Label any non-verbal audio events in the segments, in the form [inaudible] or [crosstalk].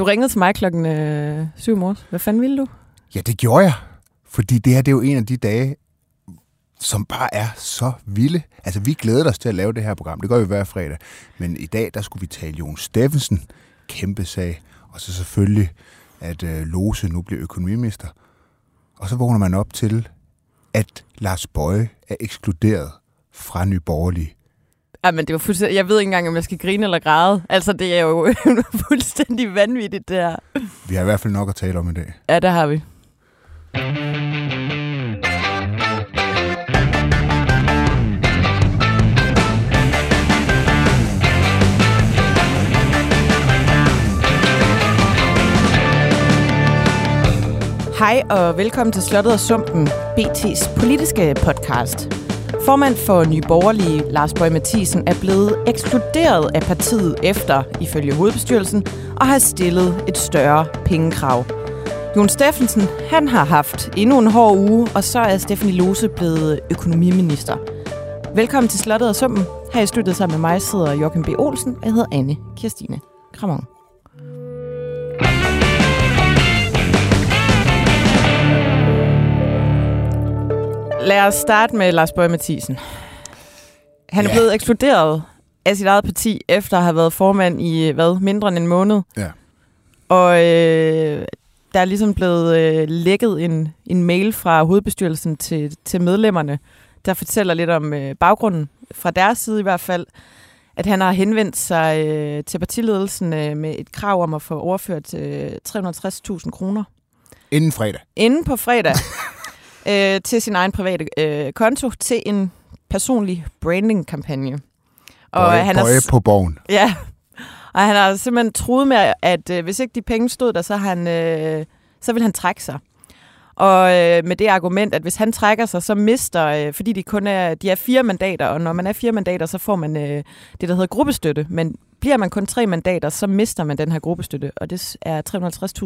Du ringede til mig klokken øh, 7 morges. Hvad fanden ville du? Ja, det gjorde jeg. Fordi det her, det er jo en af de dage, som bare er så vilde. Altså, vi glæder os til at lave det her program. Det gør vi hver fredag. Men i dag, der skulle vi tale Jon Steffensen. Kæmpe sag. Og så selvfølgelig, at øh, Lose nu bliver økonomiminister. Og så vågner man op til, at Lars Bøje er ekskluderet fra Nye Borgerlige. Ja, men det var fuldstændig... Jeg ved ikke engang, om jeg skal grine eller græde. Altså, det er jo [laughs] fuldstændig vanvittigt, det her. Vi har i hvert fald nok at tale om i dag. Ja, det har vi. Hej og velkommen til Slottet og Sumpen, BT's politiske podcast. Formand for Nye Borgerlige, Lars Bøge Mathisen, er blevet ekskluderet af partiet efter, ifølge hovedbestyrelsen, og har stillet et større pengekrav. Jon Steffensen, han har haft endnu en hård uge, og så er Stephanie Lose blevet økonomiminister. Velkommen til Slottet og Summen. Her i studiet sammen med mig sidder Joachim B. Olsen, og jeg hedder Anne Kirstine Kramon. Lad os starte med Lars Bøge Mathisen. Han er Ja. blevet ekskluderet af sit eget parti, efter at have været formand i, hvad, mindre end en måned. Ja. Og øh, der er ligesom blevet øh, lækket en, en mail fra hovedbestyrelsen til, til medlemmerne, der fortæller lidt om øh, baggrunden, fra deres side i hvert fald, at han har henvendt sig øh, til partiledelsen øh, med et krav om at få overført øh, 360.000 kroner Inden fredag. inden på fredag [laughs] øh, til sin egen private øh, konto til en personlig branding-kampagne. Og Bøje, han Bøje har, på borgen. ja, og han har simpelthen troet med, at øh, hvis ikke de penge stod der, så, han, øh, så vil han trække sig. Og øh, med det argument, at hvis han trækker sig, så mister, øh, fordi de kun er, de er fire mandater, og når man er fire mandater, så får man øh, det, der hedder gruppestøtte. Men bliver man kun tre mandater, så mister man den her gruppestøtte, og det er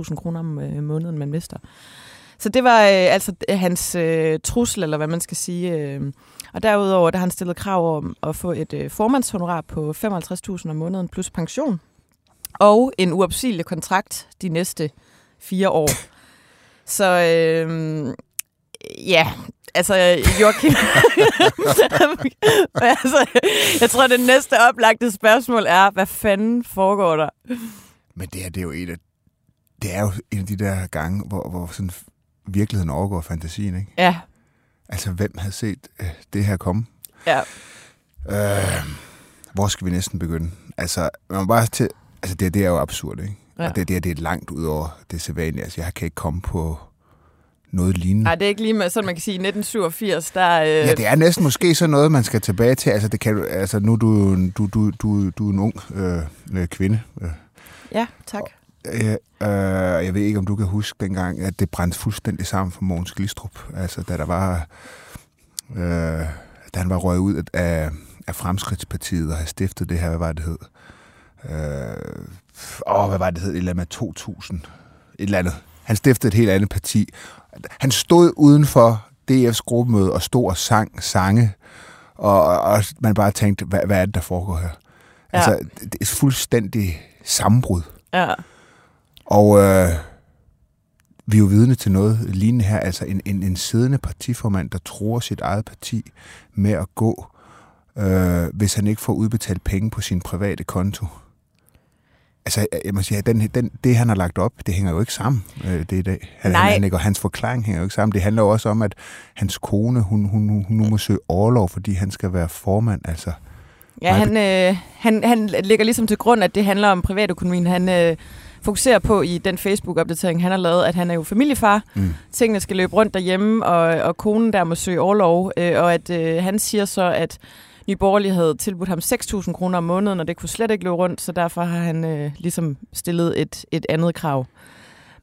350.000 kroner om øh, måneden, man mister. Så det var øh, altså øh, hans øh, trussel, eller hvad man skal sige. Øh. Og derudover der har han stillet krav om at få et øh, formandshonorar på 55.000 om måneden plus pension. Og en uopsigelig kontrakt de næste fire år. Så øh, ja, altså Joachim... [laughs] altså, jeg tror, det næste oplagte spørgsmål er, hvad fanden foregår der? Men det her, det er jo et af, det er jo en af de der gange, hvor, hvor sådan virkeligheden overgår fantasien, ikke? Ja, Altså, hvem havde set øh, det her komme? ja. Øh, hvor skal vi næsten begynde? Altså, man bare til, altså det, det er jo absurd, ikke? Ja. Og det, det, er- det er langt ud over det sædvanlige. Altså, jeg kan ikke komme på noget lignende. Nej, det er ikke lige med, sådan man kan sige, i 1987, der... Øh, Ja, det er næsten måske sådan noget, man skal tilbage til. Altså, det kan, du- altså nu er du, du, du, du, du er en ung øh, øh, kvinde. Øh, ja tak. Øh, øh, jeg ved ikke, om du kan huske dengang, at det brændte fuldstændig sammen for Mogens Glistrup. Altså, da der var... Øh, da han var røget ud af, af Fremskridtspartiet og havde stiftet det her, hvad var det hed? Øh, åh, hvad var det hed? Et eller andet med 2000. Et eller andet. Han stiftede et helt andet parti. Han stod uden for DF's gruppemøde og stod og sang sange, og, og man bare tænkte, hvad, hvad er det, der foregår her? Ja. Altså, det er fuldstændig sammenbrud. Ja. Og øh, vi er jo vidne til noget lignende her. Altså en, en, en siddende partiformand, der tror sit eget parti med at gå, øh, hvis han ikke får udbetalt penge på sin private konto. Altså, jeg må sige, den, den, det, han har lagt op, det hænger jo ikke sammen, øh, det i dag. Han, Nej. Han, og hans forklaring hænger jo ikke sammen. Det handler jo også om, at hans kone, hun, hun, hun, hun nu må søge overlov, fordi han skal være formand. Altså, Ja, han, øh, han, han lægger ligesom til grund, at det handler om privatøkonomien. Han øh, fokuserer på i den Facebook-opdatering, han har lavet, at han er jo familiefar. mm. Tingene skal løbe rundt derhjemme, og, og konen der må søge overlov. Øh, og at øh, han siger så, at Nye Borgerlige havde tilbudt ham 6.000 kroner om måneden, og det kunne slet ikke løbe rundt, så derfor har han øh, ligesom stillet et, et andet krav.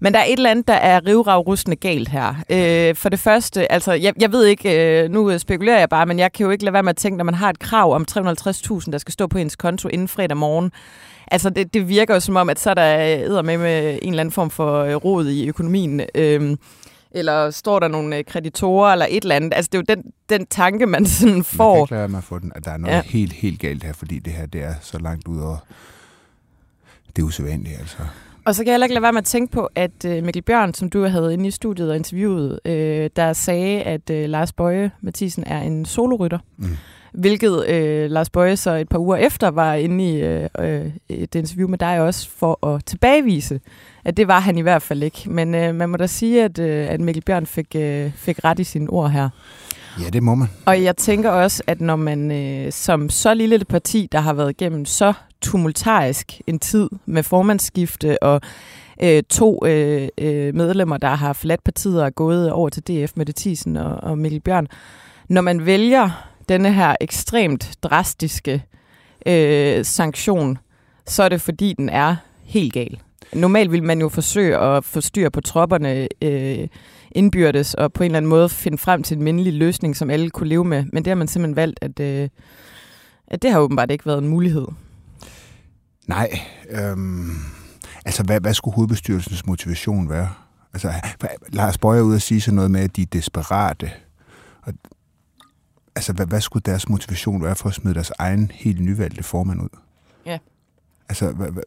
Men der er et eller andet, der er rivravrustende galt her. Øh, for det første, altså jeg, jeg ved ikke, øh, nu spekulerer jeg bare, men jeg kan jo ikke lade være med at tænke, når man har et krav om 350.000, der skal stå på ens konto inden fredag morgen, Altså, det, det virker jo som om, at så er der med med en eller anden form for øh, rod i økonomien. Øhm, eller står der nogle øh, kreditorer eller et eller andet. Altså, det er jo den, den tanke, man [laughs] sådan Man kan får. ikke lade mig få den, at der er noget Ja. helt, helt galt her, fordi det her, det er så langt ud over det usædvanlige, altså. Og så kan jeg heller ikke lade være med at tænke på, at øh, Mikkel Bjørn, som du havde inde i studiet og interviewet, øh, der sagde, at øh, Lars Bøje Mathisen er en solorytter. Mm. Hvilket øh, Lars Bøje så et par uger efter var inde i øh, øh, et interview med dig også for at tilbagevise, at det var han i hvert fald ikke. Men øh, man må da sige, at, øh, at Mikkel Bjørn fik, øh, fik ret i sine ord her. Ja, det må man. Og jeg tænker også, at når man øh, som så lille et parti, der har været igennem så tumultarisk en tid med formandsskifte og øh, to øh, øh, medlemmer, der har forladt partiet og er gået over til DF med det og, og Mikkel Bjørn. Når man vælger denne her ekstremt drastiske øh, sanktion, så er det fordi, den er helt gal. Normalt vil man jo forsøge at få styr på tropperne øh, indbyrdes og på en eller anden måde finde frem til en mindelig løsning, som alle kunne leve med. Men det har man simpelthen valgt, at, øh, at det har åbenbart ikke været en mulighed. Nej. Øhm, altså, hvad, hvad skulle hovedbestyrelsens motivation være? Altså, Lars Bøger er ude at sige sådan noget med, at de er desperate. Og, altså, hvad, hvad skulle deres motivation være for at smide deres egen helt nyvalgte formand ud? Ja. Altså, hvad, hvad,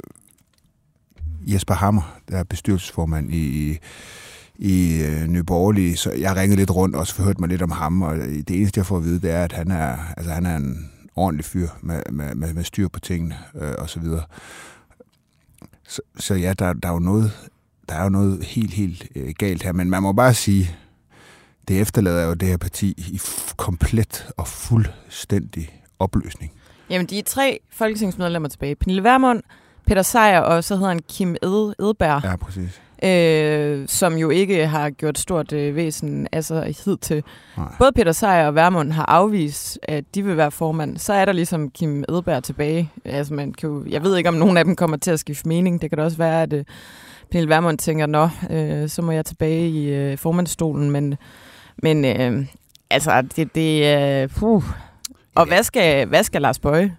Jesper Hammer, der er bestyrelsesformand i, i, i øh, Nyborgerlige, så jeg ringede lidt rundt og forhørte mig lidt om ham, og det eneste, jeg får at vide, det er, at han er, altså, han er en ordentlig fyr med, med, med, med styr på tingene øh, og så videre. Så, så ja, der, der er jo noget, der er jo noget helt, helt øh, galt her, men man må bare sige, det efterlader jo det her parti i komplet og fuldstændig opløsning. Jamen, de er tre folketingsmedlemmer tilbage. Pernille Vermund, Peter Sejer og så hedder han Kim Ed, Edberg. Ja, præcis øh, som jo ikke har gjort stort øh, væsen altså hid til. Både Peter Sejer og Værmund har afvist, at de vil være formand. Så er der ligesom Kim Edberg tilbage. Altså, man kan jo, jeg ved ikke, om nogen af dem kommer til at skifte mening. Det kan da også være, at øh, Pernille Værmund tænker, nå, øh, så må jeg tilbage i øh, formandstolen. Men, men øh, altså, det, det. Øh, puh. Og hvad skal, hvad skal Lars Bøje?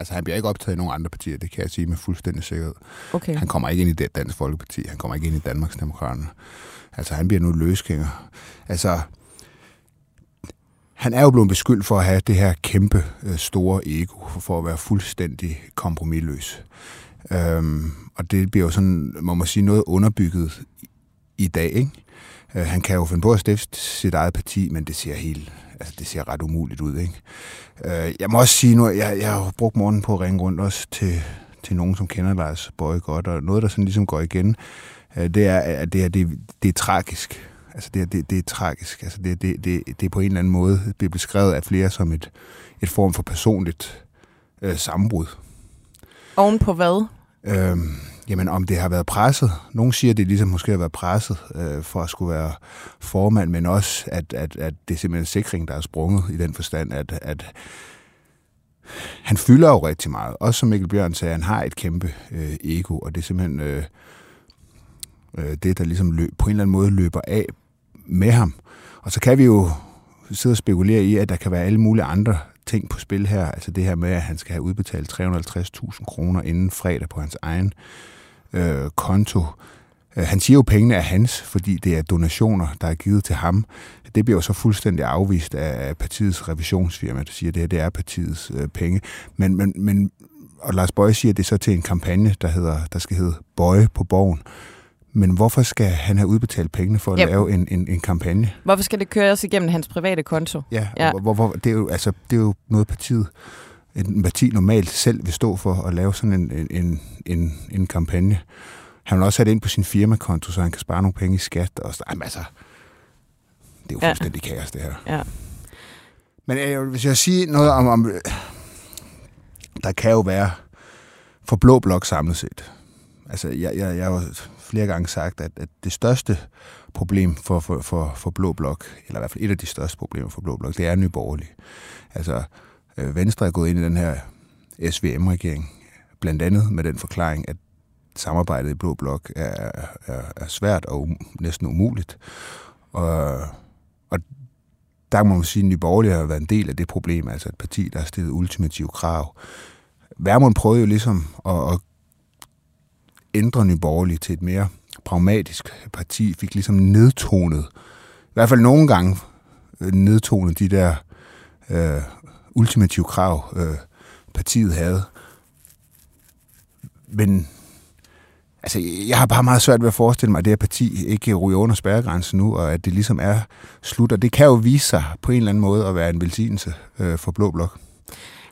Altså, han bliver ikke optaget i nogen andre partier, det kan jeg sige med fuldstændig sikkerhed. Okay. Han kommer ikke ind i det Dansk Folkeparti, han kommer ikke ind i Danmarks Demokraterne. Altså, han bliver nu løsgænger. Altså, han er jo blevet beskyldt for at have det her kæmpe øh, store ego, for at være fuldstændig kompromilløs. Øhm, og det bliver jo sådan, må man sige, noget underbygget i dag, ikke? Øh, han kan jo finde på at stifte sit eget parti, men det ser helt, altså det ser ret umuligt ud, ikke? Øh, jeg må også sige nu, jeg, jeg har brugt morgenen på at ringe rundt også til, til nogen, som kender Lars Bøge godt, og noget, der sådan ligesom går igen, øh, det er, at det, er, det, det er tragisk. Altså det, er, det, det er tragisk. Altså det, det, det, det er på en eller anden måde det er beskrevet af flere som et, et form for personligt øh, sammenbrud. Oven på hvad? Øhm, Jamen, om det har været presset. Nogle siger, at det ligesom måske har været presset øh, for at skulle være formand, men også, at, at, at det er simpelthen sikring, der er sprunget i den forstand, at, at han fylder jo rigtig meget. Også som Mikkel Bjørn sagde, han har et kæmpe øh, ego, og det er simpelthen øh, øh, det, der ligesom løb, på en eller anden måde løber af med ham. Og så kan vi jo sidde og spekulere i, at der kan være alle mulige andre ting på spil her. Altså det her med, at han skal have udbetalt 350.000 kroner inden fredag på hans egen øh, konto. Øh, han siger jo, at pengene er hans, fordi det er donationer, der er givet til ham. Det bliver jo så fuldstændig afvist af partiets revisionsfirma, der siger, at det her det er partiets øh, penge. Men, men, men, og Lars Bøje siger, det så til en kampagne, der, hedder, der skal hedde Bøje på borgen. Men hvorfor skal han have udbetalt pengene for at yep. lave en, en, en kampagne? Hvorfor skal det køres igennem hans private konto? Ja, ja. Hvor, hvor, det, er jo, altså, det er jo noget partiet, en parti normalt selv vil stå for at lave sådan en, en, en, en kampagne. Han vil også have det ind på sin firmakonto, så han kan spare nogle penge i skat. Og så, jamen, altså, det er jo fuldstændig ja. kaos, det her. Ja. Men øh, hvis jeg siger noget om, om... Der kan jo være for blå blok samlet set. Altså, jeg, jeg, jeg har jo flere gange sagt, at, at det største problem for, for, for, for blå blok, eller i hvert fald et af de største problemer for blå blok, det er nyborgerlig. Altså, øh, Øh, Venstre er gået ind i den her SVM-regering, blandt andet med den forklaring, at samarbejdet i Blå Blok er, er, er svært og um, næsten umuligt. Og, og der må man sige, at Nye Borgerlige har været en del af det problem, altså et parti, der har stillet ultimative krav. Værmund prøvede jo ligesom at, at ændre Nye Borgerlige til et mere pragmatisk parti, fik ligesom nedtonet, i hvert fald nogle gange øh, nedtonet de der øh, ultimative krav, øh, partiet havde. Men Altså, jeg har bare meget svært ved at forestille mig, at det her parti ikke ryger under spærregrænsen nu, og at det ligesom er slut. Og det kan jo vise sig på en eller anden måde at være en velsignelse øh, for Blå Blok.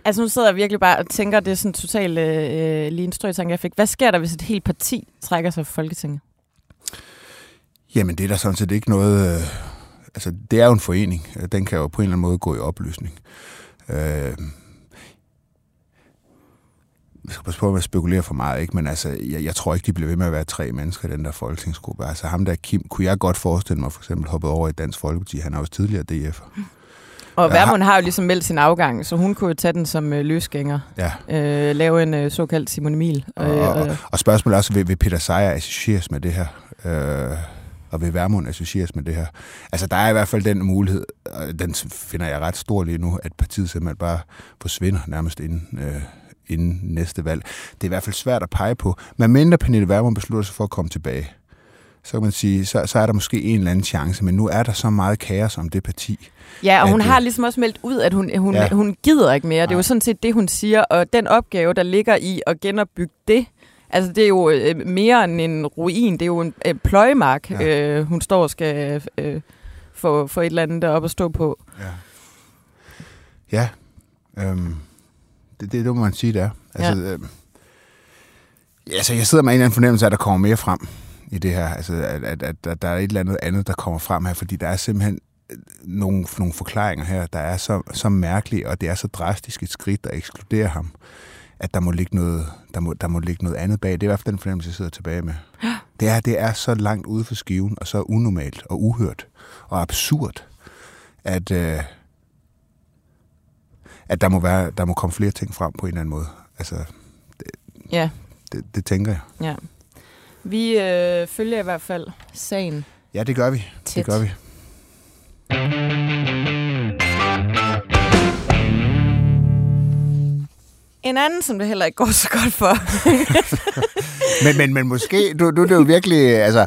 Altså nu sidder jeg virkelig bare og tænker, det er sådan totalt øh, lige en strøtanke, jeg fik. Hvad sker der, hvis et helt parti trækker sig fra Folketinget? Jamen, det er der sådan set ikke noget... Øh, altså, det er jo en forening. Den kan jo på en eller anden måde gå i opløsning. Øh, jeg skal passe på med at spekulere for meget, ikke? men altså, jeg, jeg tror ikke, de bliver ved med at være tre mennesker i den der folketingsgruppe. Altså ham der Kim, kunne jeg godt forestille mig for eksempel hoppet over i Dansk Folkeparti. Han er også tidligere DF. Og Værmund har jo ligesom meldt sin afgang, så hun kunne jo tage den som øh, løsgænger. Ja. Øh, lave en øh, såkaldt Simon Emil. Og, og, og, og spørgsmålet er også, vil, vil Peter Sejer associeres med det her? Øh, og vil Værmund associeres med det her? Altså, der er i hvert fald den mulighed, og den finder jeg ret stor lige nu, at partiet simpelthen bare forsvinder nærmest inden, øh, inden næste valg. Det er i hvert fald svært at pege på. Men mindre Pernille Vermund beslutter sig for at komme tilbage, så kan man sige, så, så er der måske en eller anden chance, men nu er der så meget kaos om det parti. Ja, og hun har ligesom også meldt ud, at hun, hun, ja. hun gider ikke mere. Det er jo sådan set det, hun siger, og den opgave, der ligger i at genopbygge det, altså det er jo øh, mere end en ruin, det er jo en øh, pløjemark, ja. øh, hun står og skal øh, få, få et eller andet deroppe at stå på. Ja, ja øhm, det, det, det må man sige, det er. Altså, ja. Øh, altså, jeg sidder med en eller anden fornemmelse af, at der kommer mere frem i det her. Altså, at, at, at, at der er et eller andet andet, der kommer frem her, fordi der er simpelthen øh, nogle, nogle forklaringer her, der er så, så mærkelige, og det er så drastisk et skridt at ekskludere ham, at der må ligge noget, der må, der må ligge noget andet bag. Det er i hvert fald den fornemmelse, jeg sidder tilbage med. Ja. Det, er, det er så langt ude for skiven, og så unormalt og uhørt og absurd, at, øh, at der må, være, der må komme flere ting frem på en eller anden måde. Altså, det, ja. det, det tænker jeg. Ja. Vi øh, følger i hvert fald sagen. Ja, det gør vi. Tæt. Det gør vi. En anden, som det heller ikke går så godt for. [laughs] men, men, men måske, du, du det er jo virkelig, altså,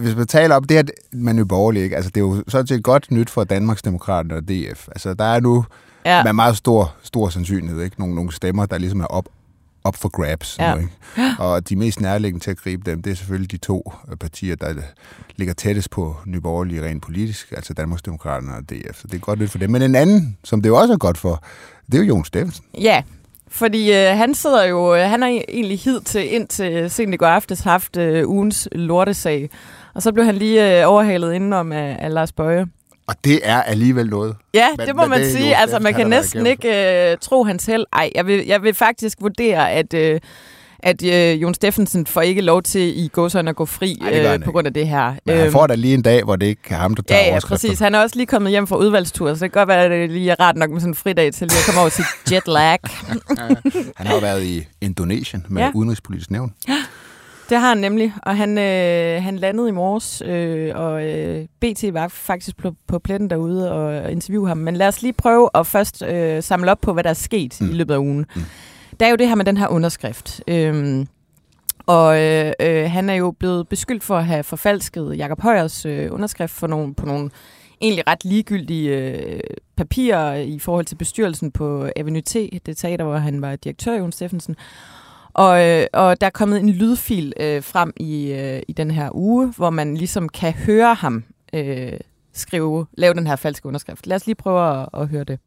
hvis man taler om det her man er borgerlig, ikke? Altså, det er jo sådan set godt nyt for Danmarks Demokrater og DF. Altså, der er nu ja. med meget stor, stor sandsynlighed, ikke? Nogle, nogle stemmer, der ligesom er op, op for grabs. Ja. Nu, ikke? [gasps] Og de mest nærliggende til at gribe dem, det er selvfølgelig de to øh, partier, der ligger tættest på Nyborgerlige rent politisk, altså Danmarksdemokraterne og DF. Så det er godt nyt for dem. Men en anden, som det jo også er godt for, det er jo Jon Steffensen. Ja, fordi øh, han sidder jo, øh, han har egentlig hid til indtil sent i går aftes haft øh, ugens lortesag. Og så blev han lige øh, overhalet indenom af, af Lars Bøje. Og det er alligevel noget. Ja, men, det må man det sige. Altså, man kan næsten ikke uh, tro hans held. Ej, jeg vil, jeg vil faktisk vurdere, at, uh, at uh, Jon Steffensen får ikke lov til i godsøjne at gå fri Ej, uh, på grund af det her. Men han øhm, får da lige en dag, hvor det ikke er ham, der tager Ja, ja, præcis. Han er også lige kommet hjem fra udvalgstur, så det kan godt være, at det lige er rart nok med sådan en fridag til lige at komme over til [laughs] jet lag. han har været i Indonesien med ja. udenrigspolitisk nævn. Det har han nemlig, og han, øh, han landede i morges, øh, og øh, BT var faktisk på, på pletten derude og interviewe ham. Men lad os lige prøve at først øh, samle op på, hvad der er sket mm. i løbet af ugen. Mm. Der er jo det her med den her underskrift. Øhm, og øh, øh, han er jo blevet beskyldt for at have forfalsket Jakob Højers øh, underskrift for nogle, på nogle egentlig ret ligegyldige øh, papirer i forhold til bestyrelsen på Avenue T, det teater, hvor han var direktør, Jon Steffensen. Og, øh, og der er kommet en lydfil øh, frem i, øh, i den her uge, hvor man ligesom kan høre ham øh, skrive, lave den her falske underskrift. Lad os lige prøve at, at høre det.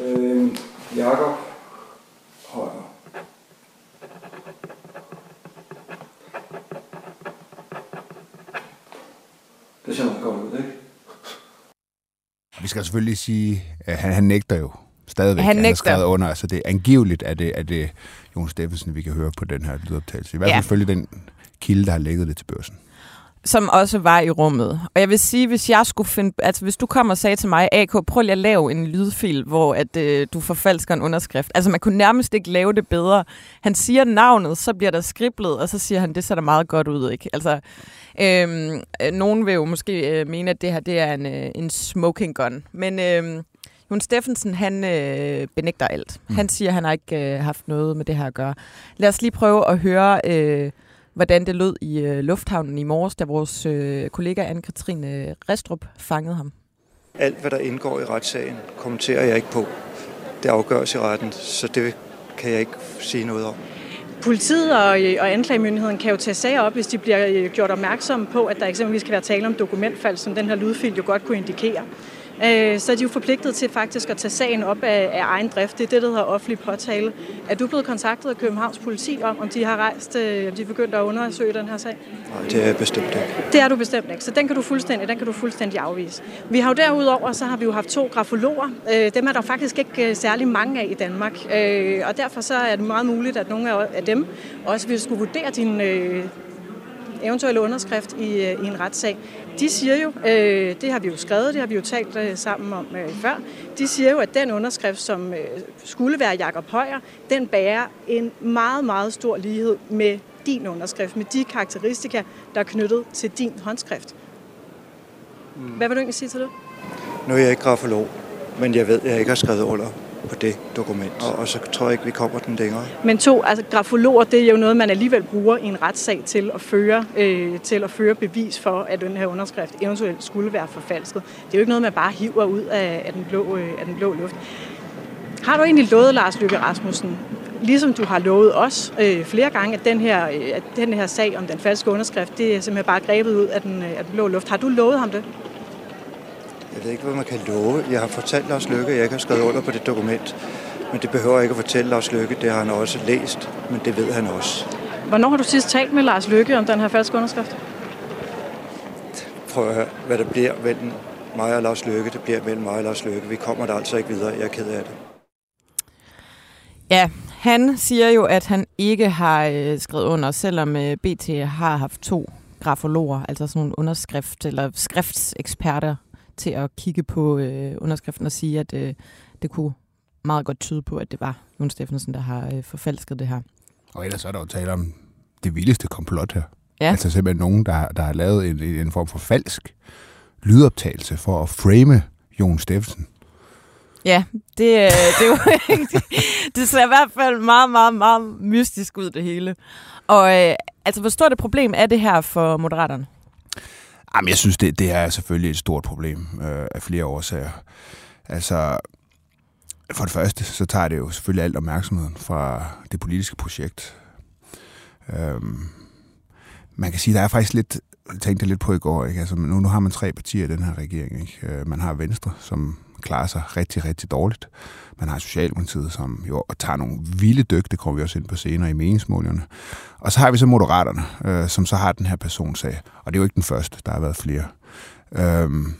Øh, Jakob Højer. Det ser meget godt ud, ikke? Vi skal selvfølgelig sige, at han, han nægter jo stadigvæk han, han er skrevet under. Altså det er angiveligt, at det, at det Jon Steffensen, vi kan høre på den her lydoptagelse. I hvert fald ja. følge den kilde, der har lægget det til børsen som også var i rummet. Og jeg vil sige, hvis jeg skulle finde, altså hvis du kommer og sagde til mig, AK, prøv lige at lave en lydfil, hvor at, øh, du forfalsker en underskrift. Altså man kunne nærmest ikke lave det bedre. Han siger navnet, så bliver der skriblet, og så siger han, det ser da meget godt ud, ikke? Altså, øhm, øh, nogen vil jo måske øh, mene, at det her det er en, øh, en smoking gun. Men øh, Jon Steffensen, han øh, benægter alt. Mm. Han siger, han har ikke øh, haft noget med det her at gøre. Lad os lige prøve at høre, øh, hvordan det lød i øh, lufthavnen i morges, da vores øh, kollega Anne-Katrine Restrup fangede ham. Alt, hvad der indgår i retssagen, kommenterer jeg ikke på. Det afgøres i retten, så det kan jeg ikke sige noget om. Politiet og, og anklagemyndigheden kan jo tage sager op, hvis de bliver gjort opmærksomme på, at der eksempelvis kan være tale om dokumentfald, som den her lydfil jo godt kunne indikere. Øh, så er de jo forpligtet til faktisk at tage sagen op af, af egen drift. Det er det, der hedder offentlig påtale. Er du blevet kontaktet af Københavns politi om, om de har rejst, øh, om de er begyndt at undersøge den her sag? Nej, det er jeg bestemt ikke. Det er du bestemt ikke, så den kan du fuldstændig, den kan du fuldstændig afvise. Vi har jo derudover, så har vi jo haft to grafologer. Øh, dem er der faktisk ikke særlig mange af i Danmark. Og derfor så er det meget muligt, at nogle af dem også vil skulle vurdere din, eventuelle underskrift i, i en retssag. De siger jo, øh, det har vi jo skrevet, det har vi jo talt øh, sammen om øh, før, de siger jo, at den underskrift, som øh, skulle være Jakob Højer, den bærer en meget, meget stor lighed med din underskrift, med de karakteristika, der er knyttet til din håndskrift. Hvad vil du egentlig sige til det? Nu er jeg ikke grafolog, men jeg ved, at jeg ikke har skrevet under på det dokument, og, og så tror jeg ikke, vi kommer den længere. Men to, altså grafologer, det er jo noget, man alligevel bruger i en retssag til at føre, øh, til at føre bevis for, at den her underskrift eventuelt skulle være forfalsket. Det er jo ikke noget, man bare hiver ud af, af, den, blå, øh, af den blå luft. Har du egentlig lovet, Lars Løkke Rasmussen, ligesom du har lovet os øh, flere gange, at den, her, øh, at den her sag om den falske underskrift, det er simpelthen bare grebet ud af den, øh, af den blå luft. Har du lovet ham det? Jeg ved ikke, hvad man kan love. Jeg har fortalt Lars Lykke, at jeg ikke har skrevet under på det dokument. Men det behøver jeg ikke at fortælle Lars Lykke. Det har han også læst, men det ved han også. Hvornår har du sidst talt med Lars Lykke om den her falske underskrift? Prøv at høre, hvad der bliver mellem mig og Lars Lykke. Det bliver mellem mig og Lars Lykke. Vi kommer der altså ikke videre. Jeg er ked af det. Ja, han siger jo, at han ikke har øh, skrevet under, selvom øh, BT har haft to grafologer, altså sådan nogle underskrift- eller skriftseksperter til at kigge på øh, underskriften og sige, at øh, det kunne meget godt tyde på, at det var Jon Steffensen, der har øh, forfalsket det her. Og ellers er der jo tale om det vildeste komplot her. Ja. Altså simpelthen nogen, der, der har lavet en, en form for falsk lydoptagelse for at frame Jon Steffensen. Ja, det, øh, det, jo, [laughs] det ser i hvert fald meget, meget, meget mystisk ud, det hele. Og øh, altså, hvor stort et problem er det her for Moderaterne? Jamen, jeg synes, det, det er selvfølgelig et stort problem øh, af flere årsager. Altså, for det første, så tager det jo selvfølgelig alt opmærksomheden fra det politiske projekt. Øhm, man kan sige, der er faktisk lidt, jeg tænkte lidt på i går, ikke? Altså, nu, nu har man tre partier i den her regering. Ikke? Øh, man har Venstre, som klarer sig rigtig, rigtig dårligt. Man har Socialdemokratiet, som jo tager nogle vilde dyk, det kommer vi også ind på senere i meningsmålingerne. Og så har vi så Moderaterne, øh, som så har den her personsag. Og det er jo ikke den første, der har været flere. Øhm,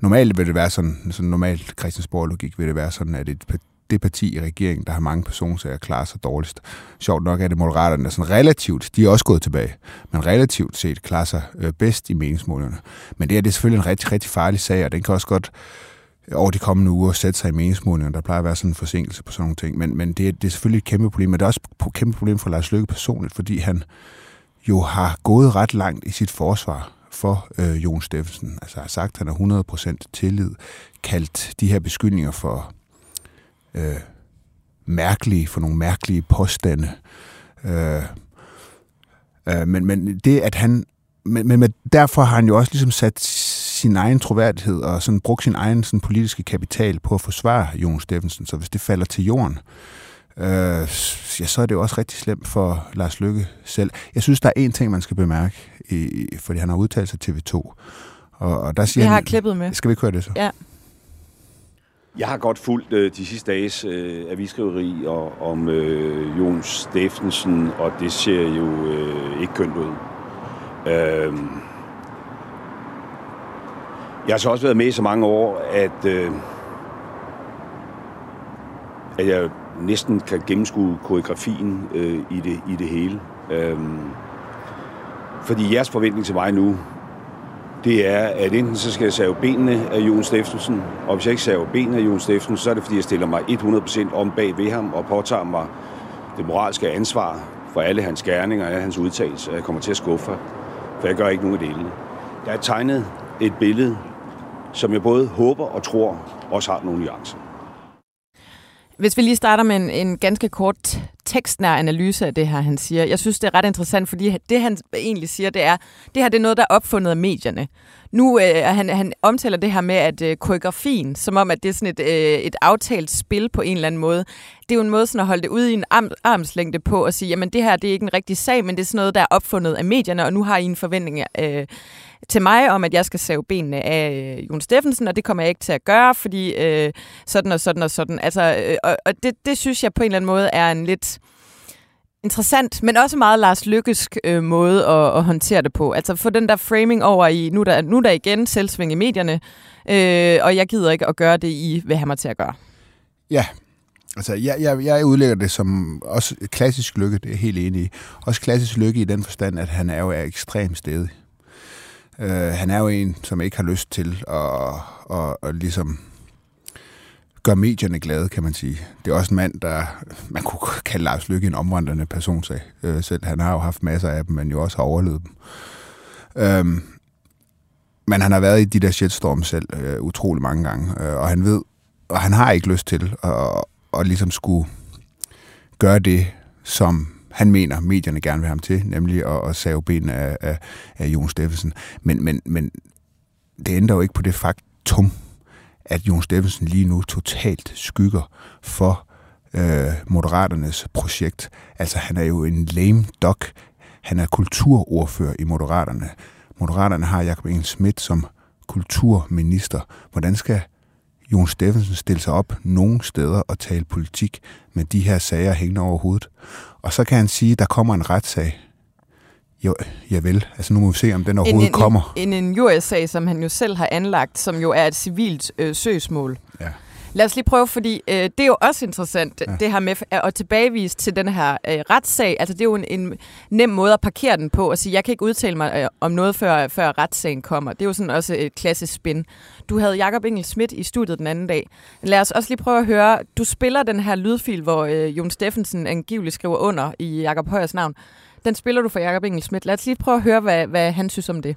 normalt vil det være sådan, sådan normalt Christiansborg-logik vil det være sådan, at et, det parti i regeringen, der har mange personsager, klarer sig dårligst. Sjovt nok er det Moderaterne, der sådan relativt, de er også gået tilbage, men relativt set klarer sig øh, bedst i meningsmålingerne. Men det er, det er selvfølgelig en rigtig, rigtig farlig sag, og den kan også godt over de kommende uger sætte sig i meningsmålingerne. Der plejer at være sådan en forsinkelse på sådan nogle ting. Men, men det, er, det er selvfølgelig et kæmpe problem. Men det er også et kæmpe problem for Lars Løkke personligt, fordi han jo har gået ret langt i sit forsvar for øh, Jon Steffensen. Altså har sagt, at han er 100% tillid, kaldt de her beskyldninger for øh, mærkelige, for nogle mærkelige påstande. Øh, øh, men, men det, at han... Men, men derfor har han jo også ligesom sat sin egen troværdighed og sådan brugt sin egen sådan, politiske kapital på at forsvare Jon Steffensen. Så hvis det falder til jorden, øh, ja, så er det jo også rigtig slemt for Lars Lykke selv. Jeg synes, der er en ting, man skal bemærke, i, fordi han har udtalt sig til TV2. Og, og der siger Jeg har han, klippet med. Skal vi ikke høre det så? Ja. Jeg har godt fulgt øh, de sidste dages øh, avisskriveri og, om øh, Jon Steffensen, og det ser jo øh, ikke kønt ud. Øh, jeg har så også været med i så mange år, at, øh, at jeg næsten kan gennemskue koreografien øh, i, det, i det hele. Øh, fordi jeres forventning til mig nu, det er, at enten så skal jeg save benene af Jon Steffensen, og hvis jeg ikke saver benene af Jon Steffensen, så er det fordi, jeg stiller mig 100% om bag ved ham og påtager mig det moralske ansvar for alle hans gerninger og alle hans udtalelser. Jeg kommer til at skuffe, for jeg gør ikke nogen af delene. Der er tegnet et billede, som jeg både håber og tror også har nogle nuancer. Hvis vi lige starter med en, en ganske kort tekstnær analyse af det her, han siger. Jeg synes, det er ret interessant, fordi det, han egentlig siger, det er, det her det er noget, der er opfundet af medierne. Nu øh, han, han omtaler det her med, at øh, koreografien, som om, at det er sådan et, øh, et aftalt spil på en eller anden måde, det er jo en måde sådan at holde det ude i en arm, armslængde på og sige, jamen det her det er ikke en rigtig sag, men det er sådan noget, der er opfundet af medierne, og nu har I en forventning øh, til mig om, at jeg skal save benene af øh, Jon Steffensen, og det kommer jeg ikke til at gøre, fordi øh, sådan og sådan og sådan. Altså, øh, og og det, det synes jeg på en eller anden måde er en lidt interessant, men også meget Lars Lykkesk øh, måde at, at håndtere det på. Altså få den der framing over i, nu der, nu der igen selvsving i medierne, øh, og jeg gider ikke at gøre det, I vil have mig til at gøre. Ja, altså jeg, jeg, jeg udlægger det som også klassisk lykke, det er jeg helt enig i. Også klassisk lykke i den forstand, at han er jo er ekstremt stedig. Øh, han er jo en, som ikke har lyst til at, at, at ligesom gør medierne glade, kan man sige. Det er også en mand, der man kunne kalde Lars Lykke en omvandrende personsag. Øh, selv han har jo haft masser af dem, men jo også har overlevet dem. Øhm, men han har været i de der shitstorm selv øh, utrolig mange gange, øh, og han ved, og han har ikke lyst til at, at ligesom skulle gøre det, som han mener, medierne gerne vil have ham til, nemlig at, at save ben af, af, af Jon Steffensen. Men, men, men det ændrer jo ikke på det faktum, at Jon Steffensen lige nu totalt skygger for øh, Moderaternes projekt. Altså, han er jo en lame duck. Han er kulturordfører i Moderaterne. Moderaterne har Jacob Engel Schmidt som kulturminister. Hvordan skal Jon Steffensen stille sig op nogen steder og tale politik med de her sager hængende over hovedet? Og så kan han sige, at der kommer en retssag. Jo, jeg vil. Altså nu må vi se, om den overhovedet en, kommer. En, en USA, som han jo selv har anlagt, som jo er et civilt øh, søgsmål. Ja. Lad os lige prøve, fordi øh, det er jo også interessant, Ja. det her med at tilbagevise til den her øh, retssag. Altså det er jo en, en nem måde at parkere den på og sige, jeg kan ikke udtale mig øh, om noget, før, før retssagen kommer. Det er jo sådan også et klassisk spin. Du havde Jakob Engel Schmidt i studiet den anden dag. Lad os også lige prøve at høre, du spiller den her lydfil, hvor øh, Jon Steffensen angiveligt skriver under i Jakob Højers navn. Den spiller du for Jakob Engel Schmidt. Lad os lige prøve at høre, hvad, hvad han synes om det.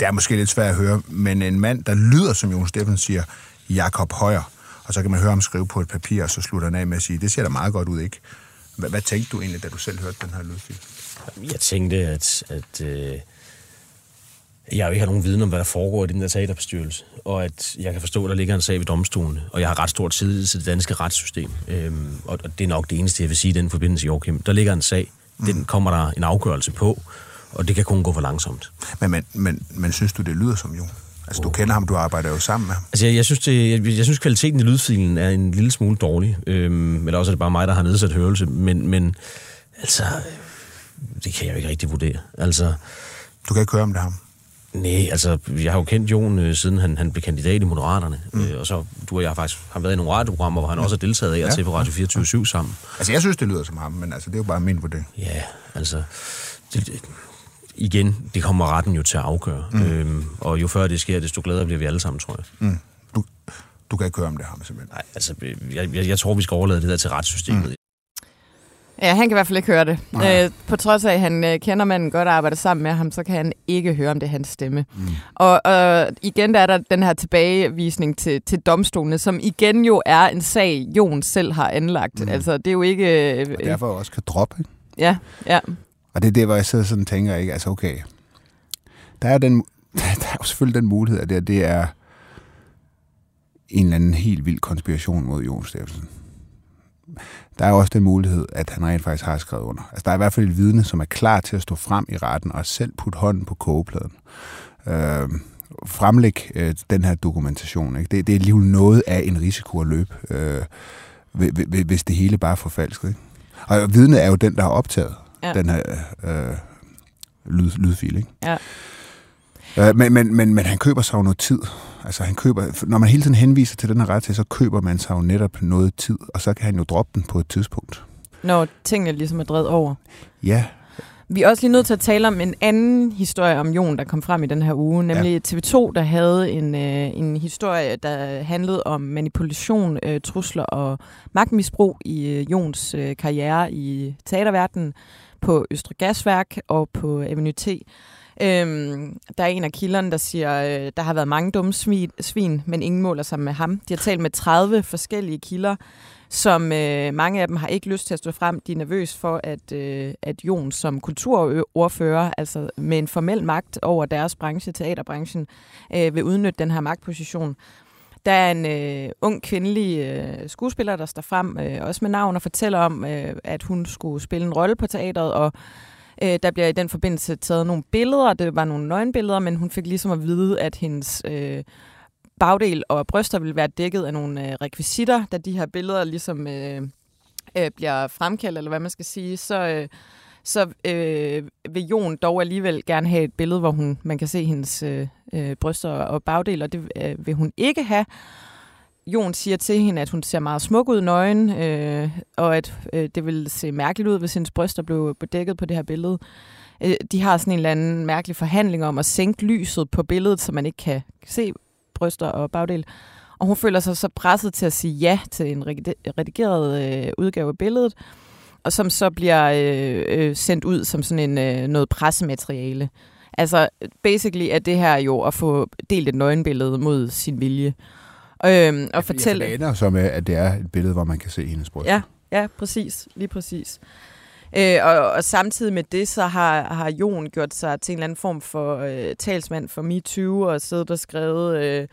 Det er måske lidt svært at høre, men en mand, der lyder som Jon Steffensen, siger Jakob Højer. Og så kan man høre ham skrive på et papir, og så slutter han af med at sige, det ser da meget godt ud, ikke? Hvad, hvad tænkte du egentlig, da du selv hørte den her lydfil? Jeg tænkte, at, at øh, jeg jo ikke har nogen viden om, hvad der foregår i den der teaterbestyrelse, og at jeg kan forstå, at der ligger en sag ved domstolene, og jeg har ret stor tillid til det danske retssystem. Øhm, og, og det er nok det eneste, jeg vil sige i den forbindelse, Joachim. Der ligger en sag, den kommer der en afgørelse på, og det kan kun gå for langsomt. Men, men, men, men synes du, det lyder som Jon? Altså, du kender ham, du arbejder jo sammen med ham. Altså, jeg, jeg, synes, det, jeg, jeg synes, kvaliteten i lydfilen er en lille smule dårlig. Øhm, eller også er det bare mig, der har nedsat hørelse. Men, men altså, det kan jeg jo ikke rigtig vurdere. Altså, Du kan ikke høre om det ham. Nej, altså, jeg har jo kendt Jon, øh, siden han, han blev kandidat i Moderaterne. Mm. Øh, og så, du og jeg har faktisk har været i nogle radioprogrammer, hvor han også har deltaget af Ja. til på Radio 24 sammen. Altså, jeg synes, det lyder som ham, men altså, det er jo bare min vurdering. Ja, altså... Det, det, igen, det kommer retten jo til at afgøre. Mm. Øhm, og jo før det sker, desto gladere bliver vi alle sammen, tror jeg. Mm. Du, du kan ikke høre om det ham, simpelthen. Nej, altså, jeg, jeg, jeg tror, vi skal overlade det der til retssystemet. Mm. Ja, han kan i hvert fald ikke høre det. Øh, på trods af, at han øh, kender manden godt og arbejder sammen med ham, så kan han ikke høre, om det er hans stemme. Mm. Og, og igen der er der den her tilbagevisning til, til domstolene, som igen jo er en sag, Jon selv har anlagt. Mm. Altså, det er jo ikke... Øh, Og derfor også kan droppe, ikke? Ja, ja. Og det er det, hvor jeg sidder sådan og tænker, ikke? Altså, okay. Der er, den, [laughs] der er jo selvfølgelig den mulighed, at det, det er en eller anden helt vild konspiration mod Jon Steffensen. Der er også den mulighed, at han rent faktisk har skrevet under. Altså, der er i hvert fald et vidne, som er klar til at stå frem i retten og selv putte hånden på kogepladen. Øh, fremlæg øh, den her dokumentation. Ikke? Det, det er alligevel noget af en risiko at løbe, øh, hvis det hele bare er forfalsket. Ikke? Og vidnet er jo den, der har optaget Ja. den her øh, lyd, lydfil. Ikke? Ja. Øh, men, men, men, men han køber sig jo noget tid. Altså han køber, når man hele tiden henviser til den her ret til, så køber man sig jo netop noget tid, og så kan han jo droppe den på et tidspunkt. Når tingene ligesom er drevet over. Ja, Vi er også lige nødt til at tale om en anden historie om Jon, der kom frem i den her uge, nemlig ja. TV2, der havde en, øh, en historie, der handlede om manipulation, øh, trusler og magtmisbrug i øh, Jons øh, karriere i teaterverdenen på Østre Gasværk og på Avenue T. Øhm, der er en af kilderne, der siger, øh, der har været mange dumme svin, svin, men ingen måler sig med ham. De har talt med 30 forskellige kilder, som øh, mange af dem har ikke lyst til at stå frem. De er nervøs for, at, øh, at Jon som kulturordfører, altså med en formel magt over deres branche, teaterbranchen, øh, vil udnytte den her magtposition. Der er en øh, ung kvindelig øh, skuespiller, der står frem, øh, også med navn, og fortæller om, øh, at hun skulle spille en rolle på teatret, og øh, der bliver i den forbindelse taget nogle billeder. Det var nogle nøgenbilleder, men hun fik ligesom at vide, at hendes øh, bagdel og bryster ville være dækket af nogle øh, rekvisitter, da de her billeder ligesom øh, øh, bliver fremkaldt, eller hvad man skal sige, så... Øh, så øh, vil Jon dog alligevel gerne have et billede, hvor hun, man kan se hendes øh, øh, bryster og bagdel, og det øh, vil hun ikke have. Jon siger til hende, at hun ser meget smuk ud nøgen, øh, og at øh, det vil se mærkeligt ud, hvis hendes bryster blev bedækket på det her billede. Øh, de har sådan en eller anden mærkelig forhandling om at sænke lyset på billedet, så man ikke kan se bryster og bagdel. Og hun føler sig så presset til at sige ja til en redigeret øh, udgave af billedet, og som så bliver øh, øh, sendt ud som sådan en øh, noget pressemateriale. Altså, basically er det her jo at få delt et nøgenbillede mod sin vilje. Øhm, og fortælle... Det ender så med, at det er et billede, hvor man kan se hendes bryst. Ja, ja, præcis. Lige præcis. Øh, og, og samtidig med det, så har, har Jon gjort sig til en eller anden form for øh, talsmand for MeToo og siddet og skrevet øh,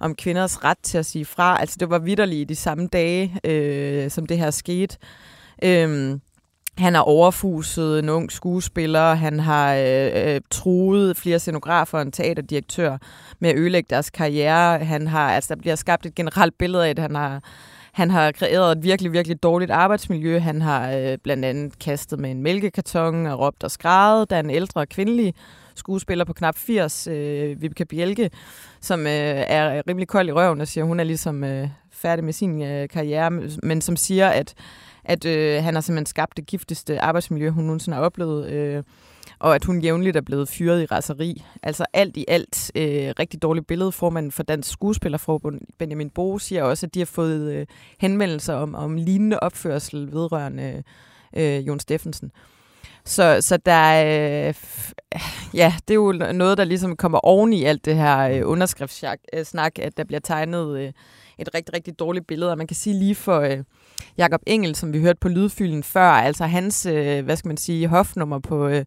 om kvinders ret til at sige fra. Altså det var vidderligt i de samme dage, øh, som det her skete. Øhm, han har overfuset en ung skuespiller, han har øh, øh, truet flere scenografer og en teaterdirektør med at ødelægge deres karriere. Han har, altså, der bliver skabt et generelt billede af, at han har, han har kreeret et virkelig, virkelig dårligt arbejdsmiljø. Han har øh, blandt andet kastet med en mælkekarton og råbt og skrevet. da en ældre kvindelig skuespiller på knap 80, øh, Vibeke Bjelke, som øh, er rimelig kold i røven og siger, at hun er ligesom øh, færdig med sin øh, karriere, men som siger, at at øh, han har simpelthen skabt det giftigste arbejdsmiljø, hun nogensinde har oplevet, øh, og at hun jævnligt er blevet fyret i raseri. Altså alt i alt øh, rigtig dårligt billede. Formanden for Dansk Skuespillerforbund, Benjamin Bo, siger også, at de har fået øh, henvendelser om, om lignende opførsel vedrørende øh, Jon Steffensen. Så, så der øh, ja, det er jo noget, der ligesom kommer oven i alt det her øh, underskriftssnak, øh, at der bliver tegnet øh, et rigtig, rigtig dårligt billede. Og man kan sige lige for øh, Jakob Engel, som vi hørte på lydfylden før, altså hans, øh, hvad skal man sige, hofnummer på... Øh,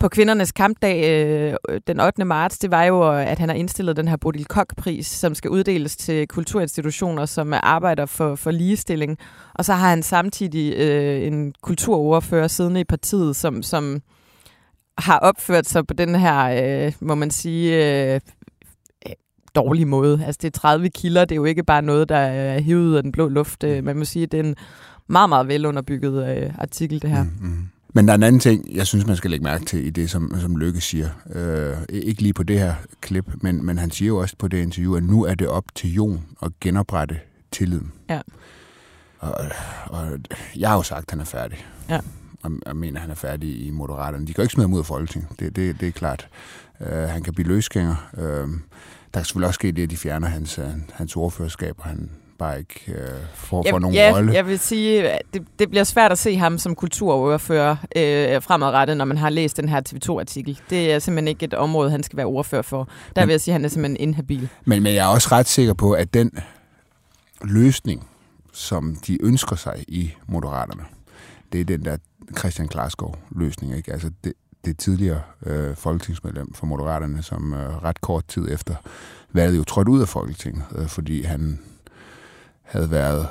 på kvindernes kampdag øh, den 8. marts, det var jo, at han har indstillet den her Bodil Koch-pris, som skal uddeles til kulturinstitutioner, som arbejder for, for ligestilling. Og så har han samtidig øh, en kulturordfører siddende i partiet, som, som har opført sig på den her, øh, må man sige, øh, dårlig måde. Altså det er 30 kilder, det er jo ikke bare noget, der er hivet ud af den blå luft. Øh, man må sige, det er en meget, meget velunderbygget øh, artikel, det her. Mm-hmm. Men der er en anden ting, jeg synes, man skal lægge mærke til i det, som, som Lykke siger. Øh, ikke lige på det her klip, men, men han siger jo også på det interview, at nu er det op til Jon at genoprette tilliden. Ja. Og, og jeg har jo sagt, at han er færdig. Ja. Og jeg mener, at han er færdig i Moderaterne. De kan jo ikke smide ham ud af Folketinget. Det, det, det er klart. Uh, han kan blive løsgænger. Uh, der kan selvfølgelig også ske det, at de fjerner hans, øh, hans ordførerskab, og han bare ikke øh, får, ja, får nogen ja, rolle. Jeg vil sige, det, det bliver svært at se ham som kulturordfører øh, fremadrettet, når man har læst den her TV2-artikel. Det er simpelthen ikke et område, han skal være ordfører for. Der men, vil jeg sige, at han er simpelthen inhabil. Men, men jeg er også ret sikker på, at den løsning, som de ønsker sig i Moderaterne, det er den der Christian Klarskov-løsning. Ikke? Altså det, det tidligere øh, folketingsmedlem for Moderaterne, som øh, ret kort tid efter valget jo trådte ud af Folketinget, øh, fordi han havde været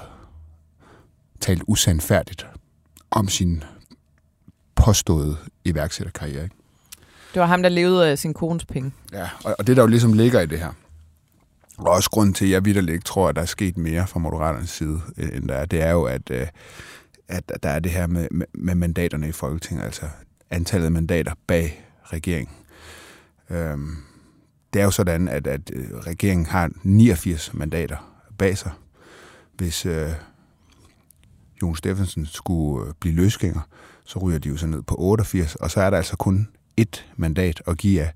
talt usandfærdigt om sin påståede iværksætterkarriere. Ikke? Det var ham, der levede af sin kones penge. Ja, og, og det der jo ligesom ligger i det her, og også grund til, at jeg vidderligt ikke tror, at der er sket mere fra Moderaternes side, end der er, det er jo, at, øh, at der er det her med, med, med mandaterne i Folketinget. Altså, antallet mandater bag regeringen. Øhm, det er jo sådan, at, at øh, regeringen har 89 mandater bag sig. Hvis øh, Jon Steffensen skulle øh, blive løsgænger, så ryger de jo så ned på 88, og så er der altså kun et mandat at give af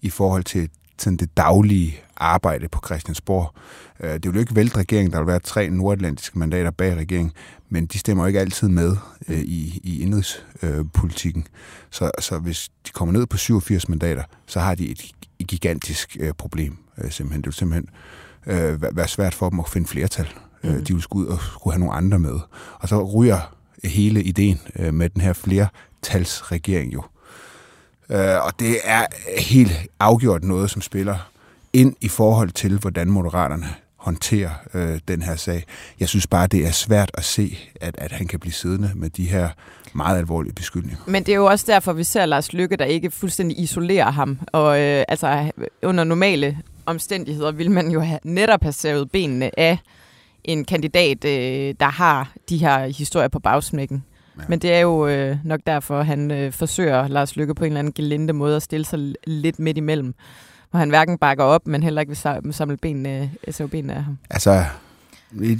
i forhold til sådan det daglige arbejde på Christiansborg. Øh, det vil jo ikke vælte regeringen, der vil være tre nordatlantiske mandater bag regeringen, men de stemmer jo ikke altid med øh, i, i indrigspolitikken. Så, så hvis de kommer ned på 87 mandater, så har de et, gigantisk øh, problem simpelthen. Det vil simpelthen være svært for dem at finde flertal Mm. De ville skulle ud og skulle have nogle andre med. Og så ryger hele ideen med den her flertalsregering jo. Øh, og det er helt afgjort noget, som spiller ind i forhold til, hvordan moderaterne håndterer øh, den her sag. Jeg synes bare, det er svært at se, at, at han kan blive siddende med de her meget alvorlige beskyldninger. Men det er jo også derfor, vi ser Lars Lykke, der ikke fuldstændig isolerer ham. Og øh, altså, under normale omstændigheder vil man jo have, netop have savet benene af en kandidat, øh, der har de her historier på bagsmækken. Ja. Men det er jo øh, nok derfor, han øh, forsøger, Lars Lykke, på en eller anden gelinde måde at stille sig lidt midt imellem. Hvor han hverken bakker op, men heller ikke vil samle benene, øh, benene af ham. Altså,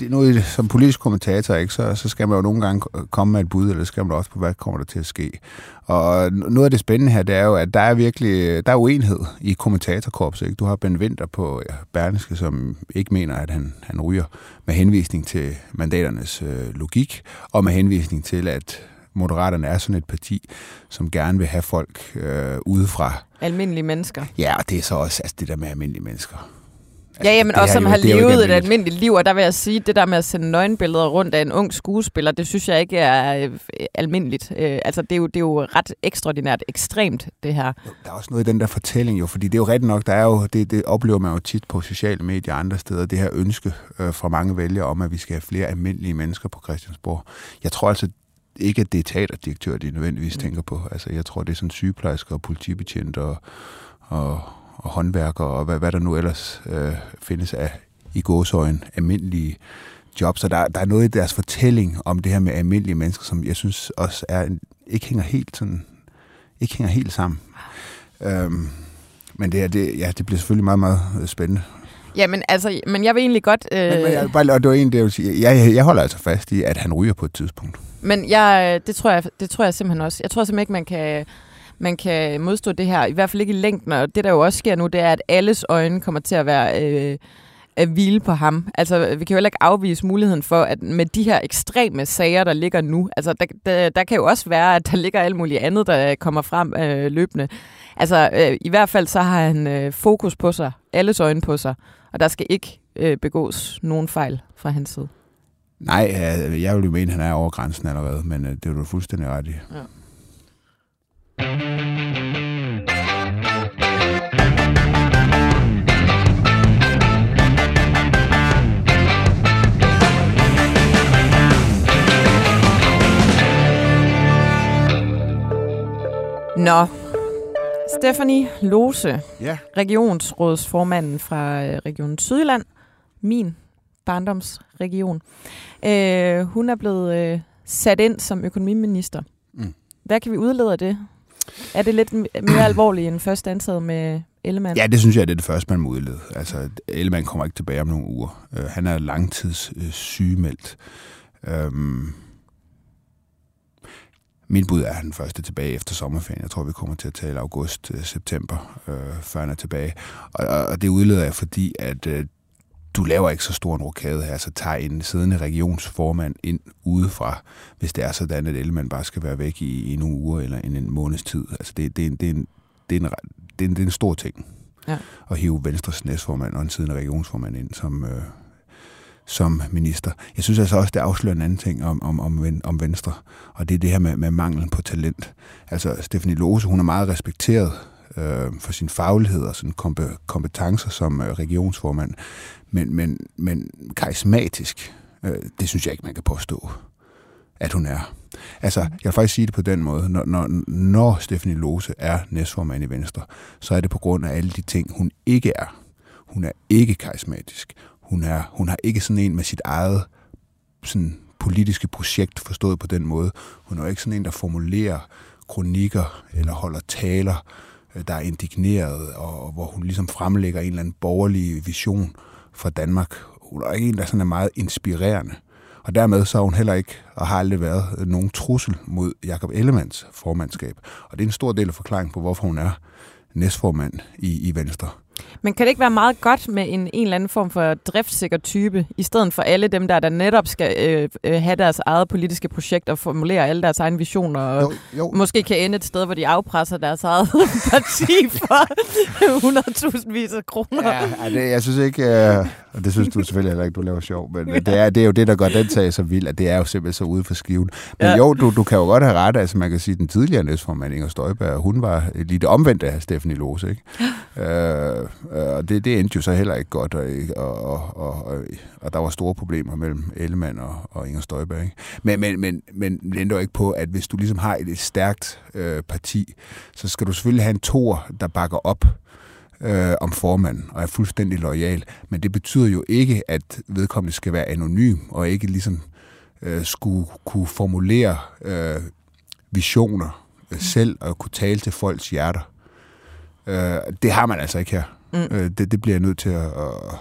nu som politisk kommentator, ikke, så, så skal man jo nogle gange komme med et bud, eller skal man også på, hvad kommer der til at ske. Og noget af det spændende her, det er jo, at der er virkelig der er uenighed i kommentatorkorpset. Ikke? Du har Ben Winter på Berlingske, som ikke mener, at han, han ryger med henvisning til mandaternes øh, logik, og med henvisning til, at Moderaterne er sådan et parti, som gerne vil have folk øh, udefra. Almindelige mennesker. Ja, og det er så også altså det der med almindelige mennesker. Altså, ja, jamen, og som har levet et almindeligt liv, og der vil jeg sige, det der med at sende nøgenbilleder rundt af en ung skuespiller, det synes jeg ikke er øh, almindeligt. Øh, altså, det er, jo, det er jo ret ekstraordinært ekstremt, det her. Der er også noget i den der fortælling jo, fordi det er jo rigtigt nok, der er jo, det, det oplever man jo tit på sociale medier og andre steder, det her ønske øh, fra mange vælgere om, at vi skal have flere almindelige mennesker på Christiansborg. Jeg tror altså, ikke, at det er teaterdirektør, de nødvendigvis mm. tænker på. Altså, jeg tror, det er sådan sygeplejersker og politibetjente og, og, og håndværkere og hvad, hvad der nu ellers øh, findes af i gåsøjen almindelige jobs. Så der, der er noget i deres fortælling om det her med almindelige mennesker, som jeg synes også er, ikke hænger helt sådan, ikke hænger helt sammen. Øhm, men det, er, det, ja, det bliver selvfølgelig meget, meget øh, spændende. Ja, men, altså, men jeg vil egentlig godt... Øh... Men, men jeg, bare, og det var en, det jeg, sige, jeg, jeg holder altså fast i, at han ryger på et tidspunkt. Men jeg, det, tror jeg, det tror jeg simpelthen også. Jeg tror simpelthen ikke, man kan man kan modstå det her, i hvert fald ikke i længden. Og det, der jo også sker nu, det er, at alles øjne kommer til at være øh, at hvile på ham. Altså, vi kan jo heller ikke afvise muligheden for, at med de her ekstreme sager, der ligger nu, altså, der, der, der kan jo også være, at der ligger alt muligt andet, der kommer frem øh, løbende. Altså, øh, i hvert fald så har han øh, fokus på sig, alles øjne på sig, og der skal ikke øh, begås nogen fejl fra hans side. Nej, jeg vil jo mene, at han er over grænsen allerede, men øh, det er du fuldstændig ret i. Ja. Nå, Stephanie Lose, ja. regionsrådsformanden fra øh, Region Sydland, min barndomsregion. Øh, hun er blevet øh, sat ind som økonomiminister. Mm. Hvad kan vi udlede af det? Er det lidt mere alvorligt end først ansat med Ellemann? Ja, det synes jeg, det er det første, man må udlede. Altså, Ellemann kommer ikke tilbage om nogle uger. Øh, han er langtids øh, sygemeldt. Øhm, min bud er, at han først er tilbage efter sommerferien. Jeg tror, vi kommer til at tale august-september, øh, øh, før han er tilbage. Og, og det udleder jeg, fordi at øh, du laver ikke så stor en rokade her, så tager en siddende regionsformand ind udefra, hvis det er sådan, at Ellemann bare skal være væk i, i nogle uger eller en, en måneds tid. Altså det, det, det, er en, det, er en, det, er en, det er en stor ting ja. at hive Venstres næstformand og en siddende regionsformand ind som, øh, som minister. Jeg synes altså også, det afslører en anden ting om, om, om, om Venstre, og det er det her med, med manglen på talent. Altså, Stephanie Lose, hun er meget respekteret øh, for sin faglighed og sin kompetencer som øh, regionsformand. Men, men, men karismatisk, øh, det synes jeg ikke, man kan påstå, at hun er. Altså, jeg vil faktisk sige det på den måde. Når, når, når Stephanie Lose er næstformand i Venstre, så er det på grund af alle de ting, hun ikke er. Hun er ikke karismatisk. Hun, er, hun har ikke sådan en med sit eget sådan, politiske projekt forstået på den måde. Hun er ikke sådan en, der formulerer kronikker eller holder taler Øh, der er indigneret, og hvor hun ligesom fremlægger en eller anden borgerlig vision for Danmark. Hun er ikke en, der sådan er meget inspirerende. Og dermed så har hun heller ikke, og har aldrig været, øh, nogen trussel mod Jakob Ellemands formandskab. Og det er en stor del af forklaringen på, hvorfor hun er næstformand i, i Venstre. Men kan det ikke være meget godt med en, en eller anden form for driftssikker type, i stedet for alle dem, der, der netop skal øh, øh, have deres eget politiske projekt og formulere alle deres egne visioner, og Jo, jo. måske kan ende et sted, hvor de afpresser deres eget [laughs] parti for [laughs] 100.000 vis af kroner. Ja, det, jeg synes ikke, øh, og det synes du selvfølgelig heller ikke, du laver sjov, men, [laughs] det, er, det er jo det, der gør den sag så vild, at det er jo simpelthen så ude for skiven. Men Ja. jo, du, du kan jo godt have ret, altså man kan sige, at den tidligere næstformand Inger Støjberg, hun var lige det omvendte af Stephanie Lose, ikke? [gasps] øh, Øh, og det, det endte jo så heller ikke godt, og, og, og, og, og, og der var store problemer mellem Ellemann og, og Inger Støjberg, ikke? Men, men, men, men det ændrer jo ikke på, at hvis du ligesom har et, et stærkt øh, parti, så skal du selvfølgelig have en tor, der bakker op øh, om formanden og er fuldstændig lojal. Men det betyder jo ikke, at vedkommende skal være anonym og ikke ligesom øh, skulle kunne formulere øh, visioner øh, selv og kunne tale til folks hjerter. Øh, det har man altså ikke her. Mm. Øh, det, det bliver jeg nødt til at, at,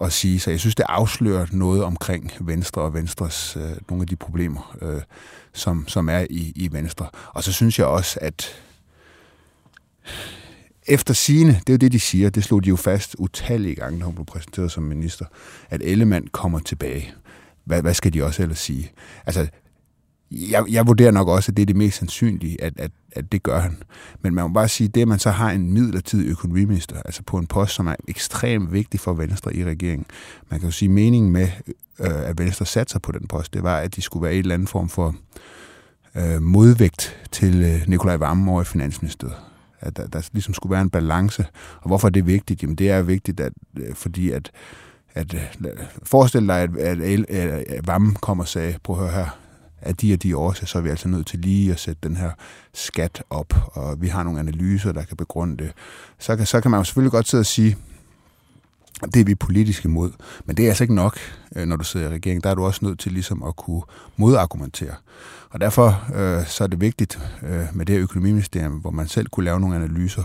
at sige. Så jeg synes, det afslører noget omkring Venstre og Venstres øh, nogle af de problemer, øh, som, som er i, i Venstre. Og så synes jeg også, at efter sine, det er jo det, de siger, det slog de jo fast utallige gange, da hun blev præsenteret som minister, at Ellemann kommer tilbage. Hvad, hvad skal de også ellers sige? Altså, jeg, jeg vurderer nok også, at det er det mest sandsynlige, at, at, at det gør han. Men man må bare sige, det at man så har en midlertidig økonomiminister, altså på en post, som er ekstremt vigtig for Venstre i regeringen. Man kan jo sige, meningen med, øh, at Venstre satte sig på den post, det var, at de skulle være i en eller anden form for øh, modvægt til øh, Nikolaj Vammen over i Finansministeriet. At der, der ligesom skulle være en balance. Og hvorfor er det vigtigt? Jamen det er vigtigt, at, øh, fordi at, at øh, forestil dig, at, at, at, at, Vam Vammen kom og sagde, prøv at høre her, af de og de årsager, så er vi altså nødt til lige at sætte den her skat op, og vi har nogle analyser, der kan begrunde det. Så kan, så kan man jo selvfølgelig godt sidde og sige, det er vi politisk imod, men det er altså ikke nok, øh, når du sidder i regeringen. Der er du også nødt til ligesom at kunne modargumentere. Og derfor øh, så er det vigtigt øh, med det her økonomiministerium, hvor man selv kunne lave nogle analyser,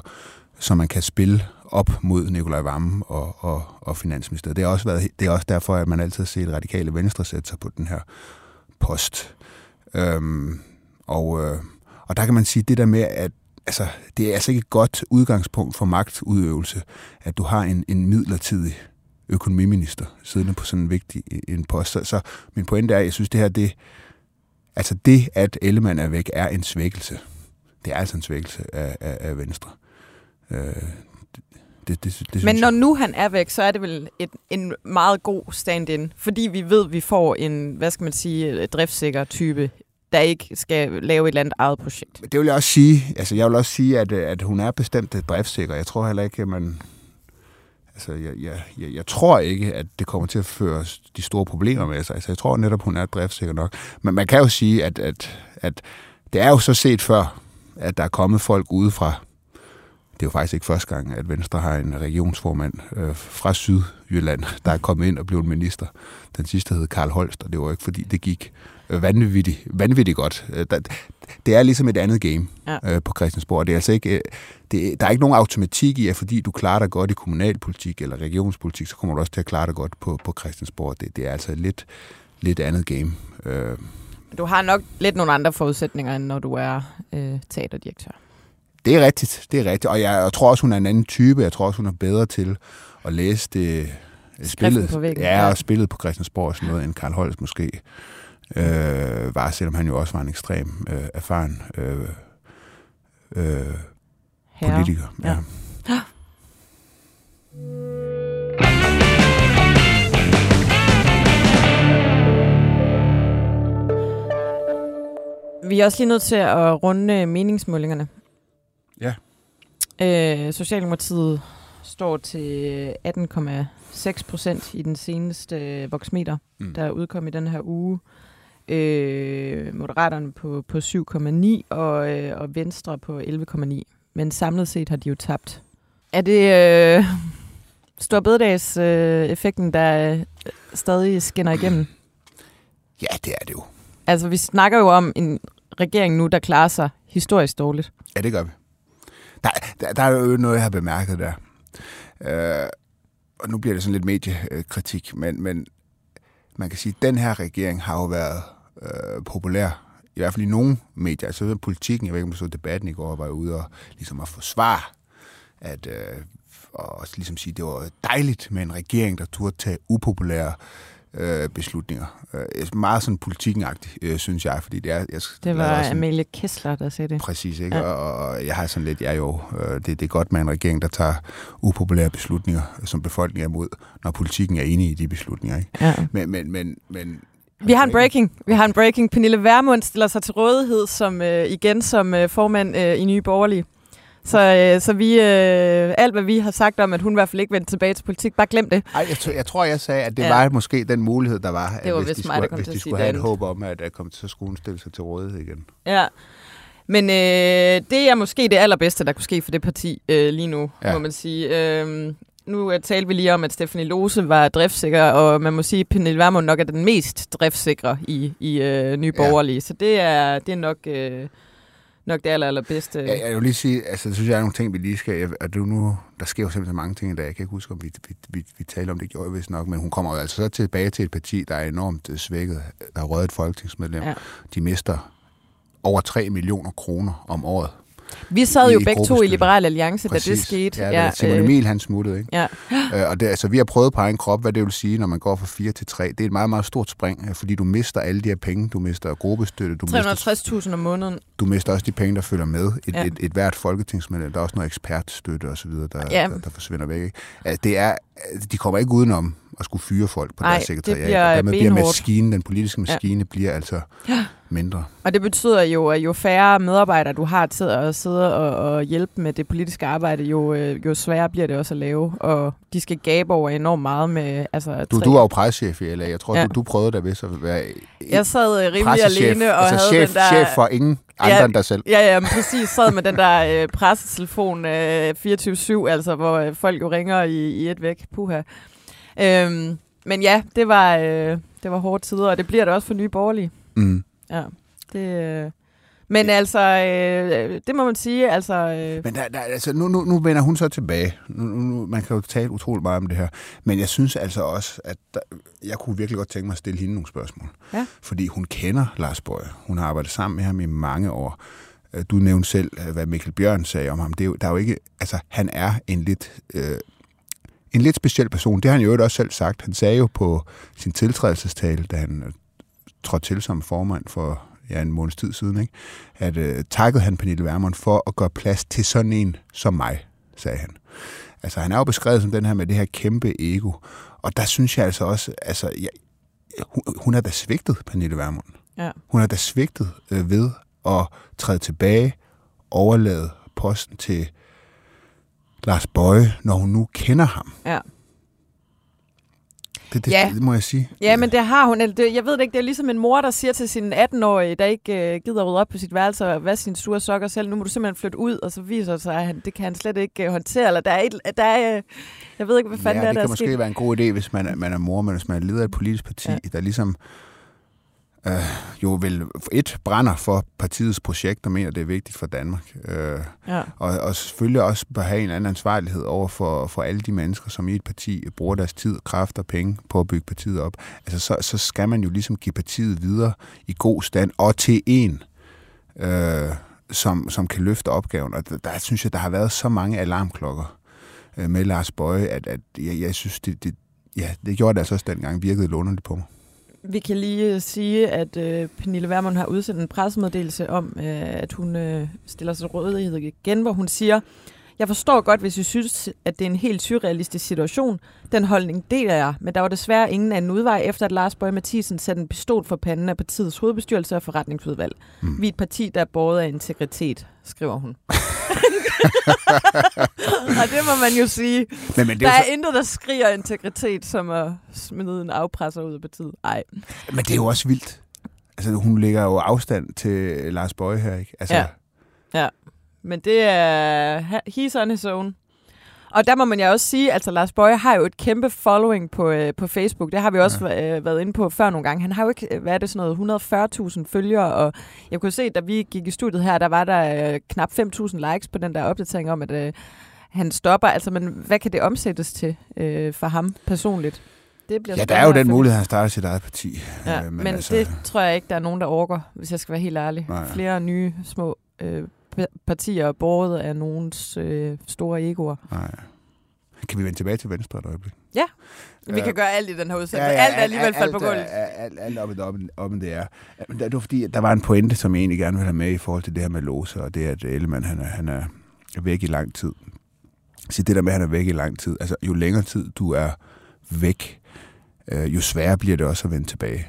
som man kan spille op mod Nikolaj Vammen og, og, og Finansministeriet. Det er, også været, det er også derfor, at man altid har set radikale venstre sætte sig på den her post. Øhm, og, øh, og der kan man sige det der med, at altså, det er altså ikke et godt udgangspunkt for magtudøvelse, at du har en, en midlertidig økonomiminister siddende på sådan en vigtig en post. Så, så min pointe er, at jeg synes, det her, det, altså det, at Ellemann er væk, er en svækkelse. Det er altså en svækkelse af, af, af Venstre. Øh, det, det, det, Men når jeg. nu han er væk, så er det vel et, en meget god stand-in, fordi vi ved, at vi får en, hvad skal man sige, driftsikker type, der ikke skal lave et eller andet eget projekt. Det vil jeg også sige. Altså, jeg vil også sige, at, at hun er bestemt driftsikker. Jeg tror heller ikke, at man... Altså, jeg, jeg, jeg, jeg tror ikke, at det kommer til at føre de store problemer med sig. Altså, jeg tror netop, hun er driftsikker nok. Men man kan jo sige, at, at, at det er jo så set før, at der er kommet folk udefra. Det er jo faktisk ikke første gang, at Venstre har en regionsformand øh, fra Sydjylland, der er kommet ind og blevet minister. Den sidste hed Karl Holst, og det var ikke fordi, det gik øh, vanvittigt, vanvittigt godt. Øh, det er ligesom et andet game Ja. øh, på Christiansborg. Det er altså ikke, øh, det, der er ikke nogen automatik i, at fordi du klarer dig godt i kommunalpolitik eller regionspolitik, så kommer du også til at klare dig godt på, på Christiansborg. Det, det er altså et lidt, lidt andet game. Øh, Du har nok lidt nogle andre forudsætninger, end når du er øh, teaterdirektør. Det er rigtigt, det er rigtigt. Og jeg, jeg tror også, hun er en anden type. Jeg tror også, hun er bedre til at læse det spillet. på væggen, ja, ja. og spillet på Christiansborg og sådan noget, end Karl Holst måske øh, var, selvom han jo også var en ekstrem øh, erfaren øh, øh, politiker. Ja. [gasps] Vi er også lige nødt til at runde meningsmålingerne. Ja. Øh, Socialdemokratiet står til 18,6 procent i den seneste voksmeter, Mm. der udkom i den her uge. Øh, Moderaterne på, på 7,9 og, øh, og Venstre på 11,9. Men samlet set har de jo tabt. Er det øh, stor bededags øh, effekten, der øh, stadig skinner igennem? [clears throat] ja, det er det jo. Altså, vi snakker jo om en regering nu, der klarer sig historisk dårligt. Ja, det gør vi. Der, der, der er jo noget, jeg har bemærket der. Øh, og nu bliver det sådan lidt mediekritik, men, men man kan sige, at den her regering har jo været øh, populær, i hvert fald i nogle medier. Altså politikken, jeg ved ikke, om du så debatten i går, var ude og ligesom at forsvare, at øh, og også ligesom sige, det var dejligt med en regering, der turde tage upopulære øh, beslutninger. Øh, meget sådan politikkenagtigt, øh, synes jeg, fordi det er... Jeg, det var sådan, Amelie Kessler, der sagde det. Præcis, ikke? Ja. Og, og jeg har sådan lidt, ja jo, øh, det, det er godt med en regering, der tager upopulære beslutninger, som befolkningen er imod, når politikken er enig i de beslutninger. Ikke? Ja. Men, men, men, men vi har en breaking. Vi har en breaking. Pernille Vermund stiller sig til rådighed som øh, igen som øh, formand øh, i Nye Borgerlige. Så, øh, så vi, øh, alt hvad vi har sagt om, at hun i hvert fald ikke vendte tilbage til politik, bare glem det. Ej, jeg, jeg tror, jeg sagde, at det ja. var måske den mulighed, der var, det var hvis, de mig, skulle, hvis de skulle have et håb om, at, at komme til, så skulle hun stille sig til rådighed igen. Ja, men øh, det er måske det allerbedste, der kunne ske for det parti øh, lige nu, ja. må man sige. Øh, nu uh, talte vi lige om, at Stefanie Lose var driftsikker, og man må sige, at Pernille Vermund nok er den mest driftsikre i, i uh, Nye Borgerlige. Ja. Så det er, det er nok... Uh, nok det aller, allerbedste. Ja, jeg vil lige sige, altså, jeg synes, jeg er nogle ting, vi lige skal... At du nu, der sker jo simpelthen mange ting i dag. Jeg kan ikke huske, om vi, vi, vi, vi taler om det, gjorde vist nok, men hun kommer jo altså så tilbage til et parti, der er enormt svækket. Der er røget et folketingsmedlem. Ja. De mister over 3 millioner kroner om året vi sad jo begge to i Liberal Alliance, Præcis. da det skete. Ja, ja Simon øh, Emil, han smuttede, ikke? Ja. Øh, og det, altså, vi har prøvet på egen krop, hvad det vil sige, når man går fra 4 til 3. Det er et meget, meget stort spring, øh, fordi du mister alle de her penge. Du mister gruppestøtte. 360.000 om måneden. Du mister også de penge, der følger med. Et, ja. et, et, et hvert folketingsmedlem. Der er også noget ekspertstøtte osv., der, ja. der, der forsvinder væk. Ikke? Altså, det er, de kommer ikke udenom at skulle fyre folk på Ej, deres sekretariat. Det bliver og dermed bliver maskinen, den politiske maskine, ja. bliver altså ja. mindre. Og det betyder jo, at jo færre medarbejdere du har til at sidde og, og hjælpe med det politiske arbejde, jo, øh, jo sværere bliver det også at lave. Og de skal gabe over enormt meget med... Altså, du, du var jo preschef i LA. Jeg tror, ja. du, du prøvede da vist at være Jeg sad øh, rimelig alene og altså havde chef, den der... chef for ingen andre ja, end dig selv. Ja, ja, men præcis. Sad med den der øh, pressetelefon øh, 24-7, altså, hvor øh, folk jo ringer i, i et væk. Puha. Øhm, men ja, det var, øh, det var hårde tider, og det bliver det også for nye borgerlige. Mm. Ja, det... Øh, men altså, øh, det må man sige, altså... Øh... Men der, der, altså, nu, nu, nu vender hun så tilbage. Nu, nu, man kan jo tale utroligt meget om det her. Men jeg synes altså også, at der, jeg kunne virkelig godt tænke mig at stille hende nogle spørgsmål. Ja. Fordi hun kender Lars Bøje. Hun har arbejdet sammen med ham i mange år. Øh, du nævnte selv, øh, hvad Mikkel Bjørn sagde om ham. Det er jo, der er jo ikke... Altså, han er en lidt... Øh, en lidt speciel person. Det har han jo også selv sagt. Han sagde jo på sin tiltrædelsestale, da han øh, trådte til som formand for ja, en måneds tid siden, ikke? at øh, takkede han Pernille Vermund for at gøre plads til sådan en som mig, sagde han. Altså, han er jo beskrevet som den her med det her kæmpe ego. Og der synes jeg altså også, altså, jeg, hun, hun er da svigtet, Pernille Vermund. Ja. Hun er da svigtet øh, ved at træde tilbage, overlade posten til Lars Bøje, når hun nu kender ham. Ja. Det, det, ja. det må jeg sige. Ja, men det har hun. Det, jeg ved det ikke, det er ligesom en mor, der siger til sin 18-årige, der ikke uh, gider rydde op på sit værelse og hvad sin store sokker selv. Nu må du simpelthen flytte ud, og så viser det sig, at han, det kan han slet ikke uh, håndtere. Eller der er, et, der er uh, jeg ved ikke, hvad fanden ja, det er, det kan måske sket. være en god idé, hvis man er, man er mor, men hvis man er leder af et politisk parti, ja. der ligesom øh, jo vel et brænder for partiets projekt og mener, det er vigtigt for Danmark. Øh, ja. og, og selvfølgelig også bør have en anden ansvarlighed over for, for alle de mennesker, som i et parti bruger deres tid, kræfter og penge på at bygge partiet op. Altså så, så skal man jo ligesom give partiet videre i god stand og til en, øh, som, som kan løfte opgaven. Og der, der synes jeg, der har været så mange alarmklokker øh, med Lars Bøje, at, at jeg, jeg synes, det, det, ja, det gjorde det altså også dengang virkede lidt underligt på mig. Vi kan lige uh, sige, at uh, Pernille Vermund har udsendt en pressemeddelelse om, uh, at hun uh, stiller sig rådighed igen, hvor hun siger, jeg forstår godt, hvis I synes, at det er en helt surrealistisk situation. Den holdning deler jeg, men der var desværre ingen anden udvej, efter at Lars Bøge Mathisen satte en pistol for panden af partiets hovedbestyrelse og forretningsudvalg. Mm. Vi er et parti, der er båret af integritet, skriver hun. [laughs] [laughs] og det må man jo sige. Men, men det der er, så... intet, der skriger integritet, som at smide en afpresser ud af partiet. Ej. Men det er jo også vildt. Altså, hun ligger jo afstand til Lars Bøje her, ikke? Altså... Ja. ja. Men det er... He's on his own. Og der må man jo også sige, altså Lars Bøje har jo et kæmpe following på, øh, på Facebook. Det har vi også ja. øh, været inde på før nogle gange. Han har jo ikke, øh, hvad er det, sådan noget, 140.000 følgere, og jeg kunne se, da vi gik i studiet her, der var der øh, knap 5.000 likes på den der opdatering om, at øh, han stopper. Altså, men hvad kan det omsættes til øh, for ham personligt? Det bliver ja, der er jo den mulighed, at han starter sit eget parti. Ja, øh, men men altså... det tror jeg ikke, der er nogen, der orker, hvis jeg skal være helt ærlig. Nej. Flere nye små øh, partier båret af nogens øh, store egoer. Nej. Kan vi vende tilbage til Venstre et øjeblik? Ja, vi Øh, kan gøre alt i den her udsendelse. Ja, ja, alt er alligevel faldt på gulvet. Alt, alt, alt op, op, op, det er. Men det var fordi, der var en pointe, som jeg egentlig gerne vil have med i forhold til det her med låse, og det er, at Ellemann, han er, han er væk i lang tid. Så det der med, at han er væk i lang tid, altså jo længere tid du er væk, øh, jo sværere bliver det også at vende tilbage.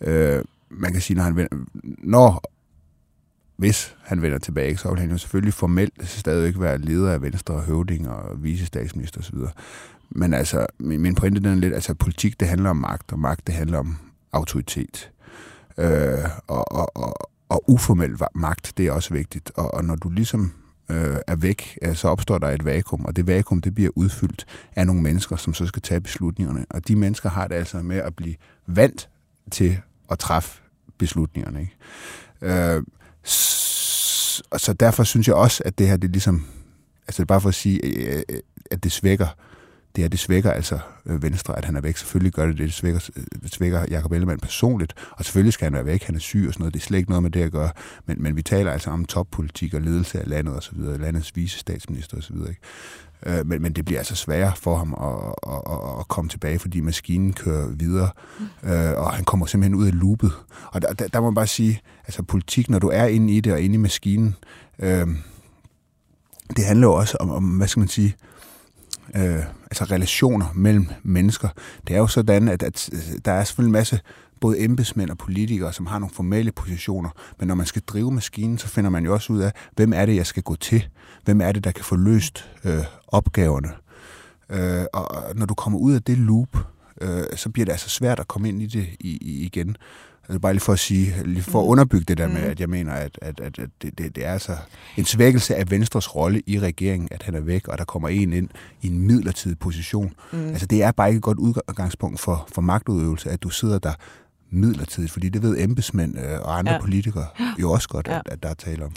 Øh, man kan sige, når han vender, når hvis han vender tilbage, så vil han jo selvfølgelig formelt stadigvæk være leder af Venstre og høvding og vicestatsminister osv. Men altså, min, min pointe den er lidt, altså politik det handler om magt, og magt det handler om autoritet. Øh, og, og, og, og uformel magt, det er også vigtigt. Og, og når du ligesom øh, er væk, øh, så opstår der et vakuum, og det vakuum det bliver udfyldt af nogle mennesker, som så skal tage beslutningerne. Og de mennesker har det altså med at blive vant til at træffe beslutningerne. Ikke? Øh, og så derfor synes jeg også, at det her, det er ligesom, altså det er bare for at sige, øh, øh, at det svækker, det her, det svækker altså øh, Venstre, at han er væk. Selvfølgelig gør det det, det svækker, det svækker Jacob Ellemann personligt, og selvfølgelig skal han være væk, han er syg og sådan noget, det er slet ikke noget med det at gøre, men, men vi taler altså om toppolitik og ledelse af landet og så videre, landets vicestatsminister og så videre, ikke? Øh, men, men det bliver altså sværere for ham at, at, at, at komme tilbage, fordi maskinen kører videre, øh, og han kommer simpelthen ud af loopet. Og der, der, der må man bare sige, altså politik, når du er inde i det og inde i maskinen, øh, det handler jo også om, om hvad skal man sige, øh, altså relationer mellem mennesker. Det er jo sådan, at, at der er selvfølgelig en masse både embedsmænd og politikere, som har nogle formelle positioner, men når man skal drive maskinen, så finder man jo også ud af, hvem er det, jeg skal gå til? Hvem er det, der kan få løst øh, opgaverne? Øh, og når du kommer ud af det loop, øh, så bliver det altså svært at komme ind i det i, i, igen. Altså bare lige for at sige, lige for at underbygge det der med, at jeg mener, at, at, at, at det, det, det er altså en svækkelse af Venstres rolle i regeringen, at han er væk, og der kommer en ind i en midlertidig position. Mm. Altså det er bare ikke et godt udgangspunkt for, for magtudøvelse, at du sidder der midlertidigt, fordi det ved embedsmænd øh, og andre Ja. politikere jo også godt, ja. at, at der er tale om.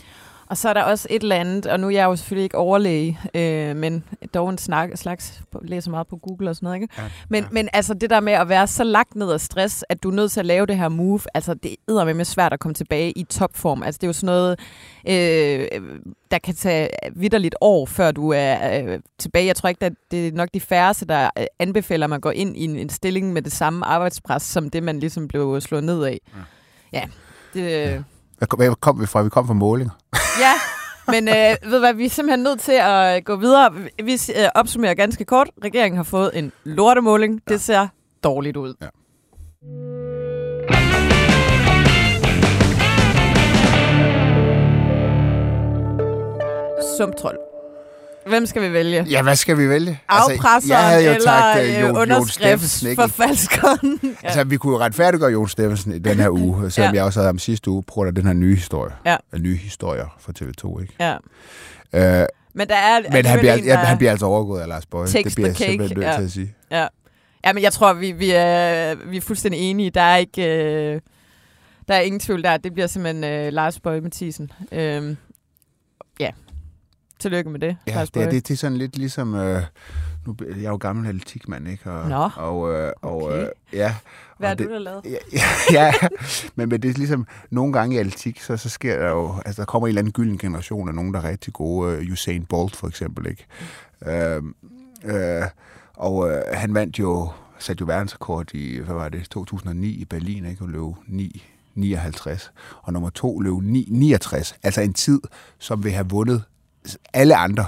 Og så er der også et eller andet, og nu er jeg jo selvfølgelig ikke overlæge, øh, men dog en snak, slags, læser meget på Google og sådan noget, ikke? Ja, Men, men altså det der med at være så lagt ned af stress, at du er nødt til at lave det her move, altså det er med svært at komme tilbage i topform. Altså det er jo sådan noget, øh, der kan tage vidderligt år, før du er øh, tilbage. Jeg tror ikke, at det er nok de færreste, der øh, anbefaler, at man går ind i en, en stilling med det samme arbejdspres, som det man ligesom blev slået ned af. Ja, det... Ja. Hvad kom, hvad kom vi fra? Vi kom fra målinger. Ja, men øh, ved hvad, vi er simpelthen nødt til at gå videre. Vi øh, opsummerer ganske kort. Regeringen har fået en lortemåling. Ja. Det ser dårligt ud. Ja. Sumtrol. Hvem skal vi vælge? Ja, hvad skal vi vælge? Afpresseren Altså, jeg jo eller øh, uh, Jon, underskriftsforfalskeren? ja. [laughs] Altså, vi kunne jo retfærdiggøre Jon Steffensen i den her uge, [laughs] selvom Ja. jeg også havde ham sidste uge, på grund af den her nye historie. Ja. Af nye historier fra TV2, ikke? ja. Øh, Men der er men han bliver, en, ja, han bliver altså overgået af Lars. Takes Det bliver jeg simpelthen nødt ja. til at sige. Ja. ja, men jeg tror, vi, vi, er, vi er fuldstændig enige. Der er ikke... Øh, der er ingen tvivl der. Det bliver simpelthen øh, Lars Bøge Mathisen. Øhm, ja. Tillykke med det, Ja, det, er, Boje. det, det er sådan lidt ligesom... Øh, nu, jeg er jo gammel atletikmand, ikke? Og, Nå. Og, øh, og Okay. øh, ja, Hvad har du det, der lavet? Ja, ja, [laughs] ja. Men, men det er ligesom, nogle gange i atletik, så, så sker der jo, altså der kommer en eller anden gylden generation af nogen, der er rigtig gode. Uh, Usain Bolt for eksempel, ikke? Øh, øh, og øh, han vandt jo, satte jo verdensrekord i, hvad var det, 2009 i Berlin, ikke? Og løb 9, 59. Og nummer to løb 9, 69. Altså en tid, som vil have vundet alle andre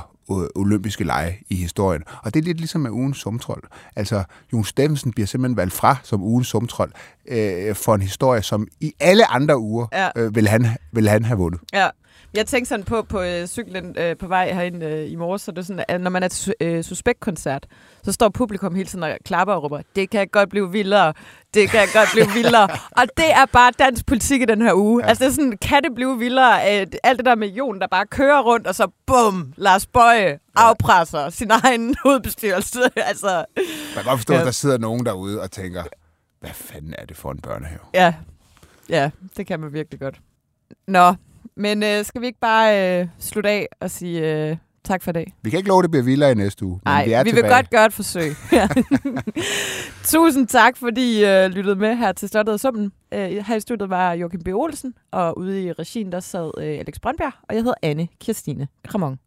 olympiske lege i historien. Og det er lidt ligesom med ugens sumtrol. Altså, Jon Steffensen bliver simpelthen valgt fra som ugens sumtrol øh, for en historie, som i alle andre uger Ja. øh, vil, han, vil han have vundet. Ja. Jeg tænkte sådan på på øh, cyklen øh, på vej herind øh, i morges, så det er sådan, at når man er til øh, suspektkoncert, så står publikum hele tiden og klapper og råber, det kan godt blive vildere, det kan godt blive vildere. [laughs] og det er bare dansk politik i den her uge. Ja. Altså det er sådan, kan det blive vildere? Øh, alt det der med Jon, der bare kører rundt, og så bum, Lars Bøje afpresser sin egen [laughs] hovedbestyrelse. [laughs] altså, Man kan godt forstå, Ja. at der sidder nogen derude og tænker, hvad fanden er det for en børnehave? ja. ja, det kan man virkelig godt. Nå, men øh, skal vi ikke bare øh, slutte af og sige øh, tak for i dag? Vi kan ikke love, at det bliver vildere i næste uge, Nej, vi er vi tilbage. vil godt gøre et forsøg. [laughs] Tusind tak, fordi I øh, lyttede med her til Slottet og Summen. Øh, her i studiet var Joachim B. Olsen, og ude i regien der sad øh, Alex Brøndberg, og jeg hedder Anne Kirstine Kramon.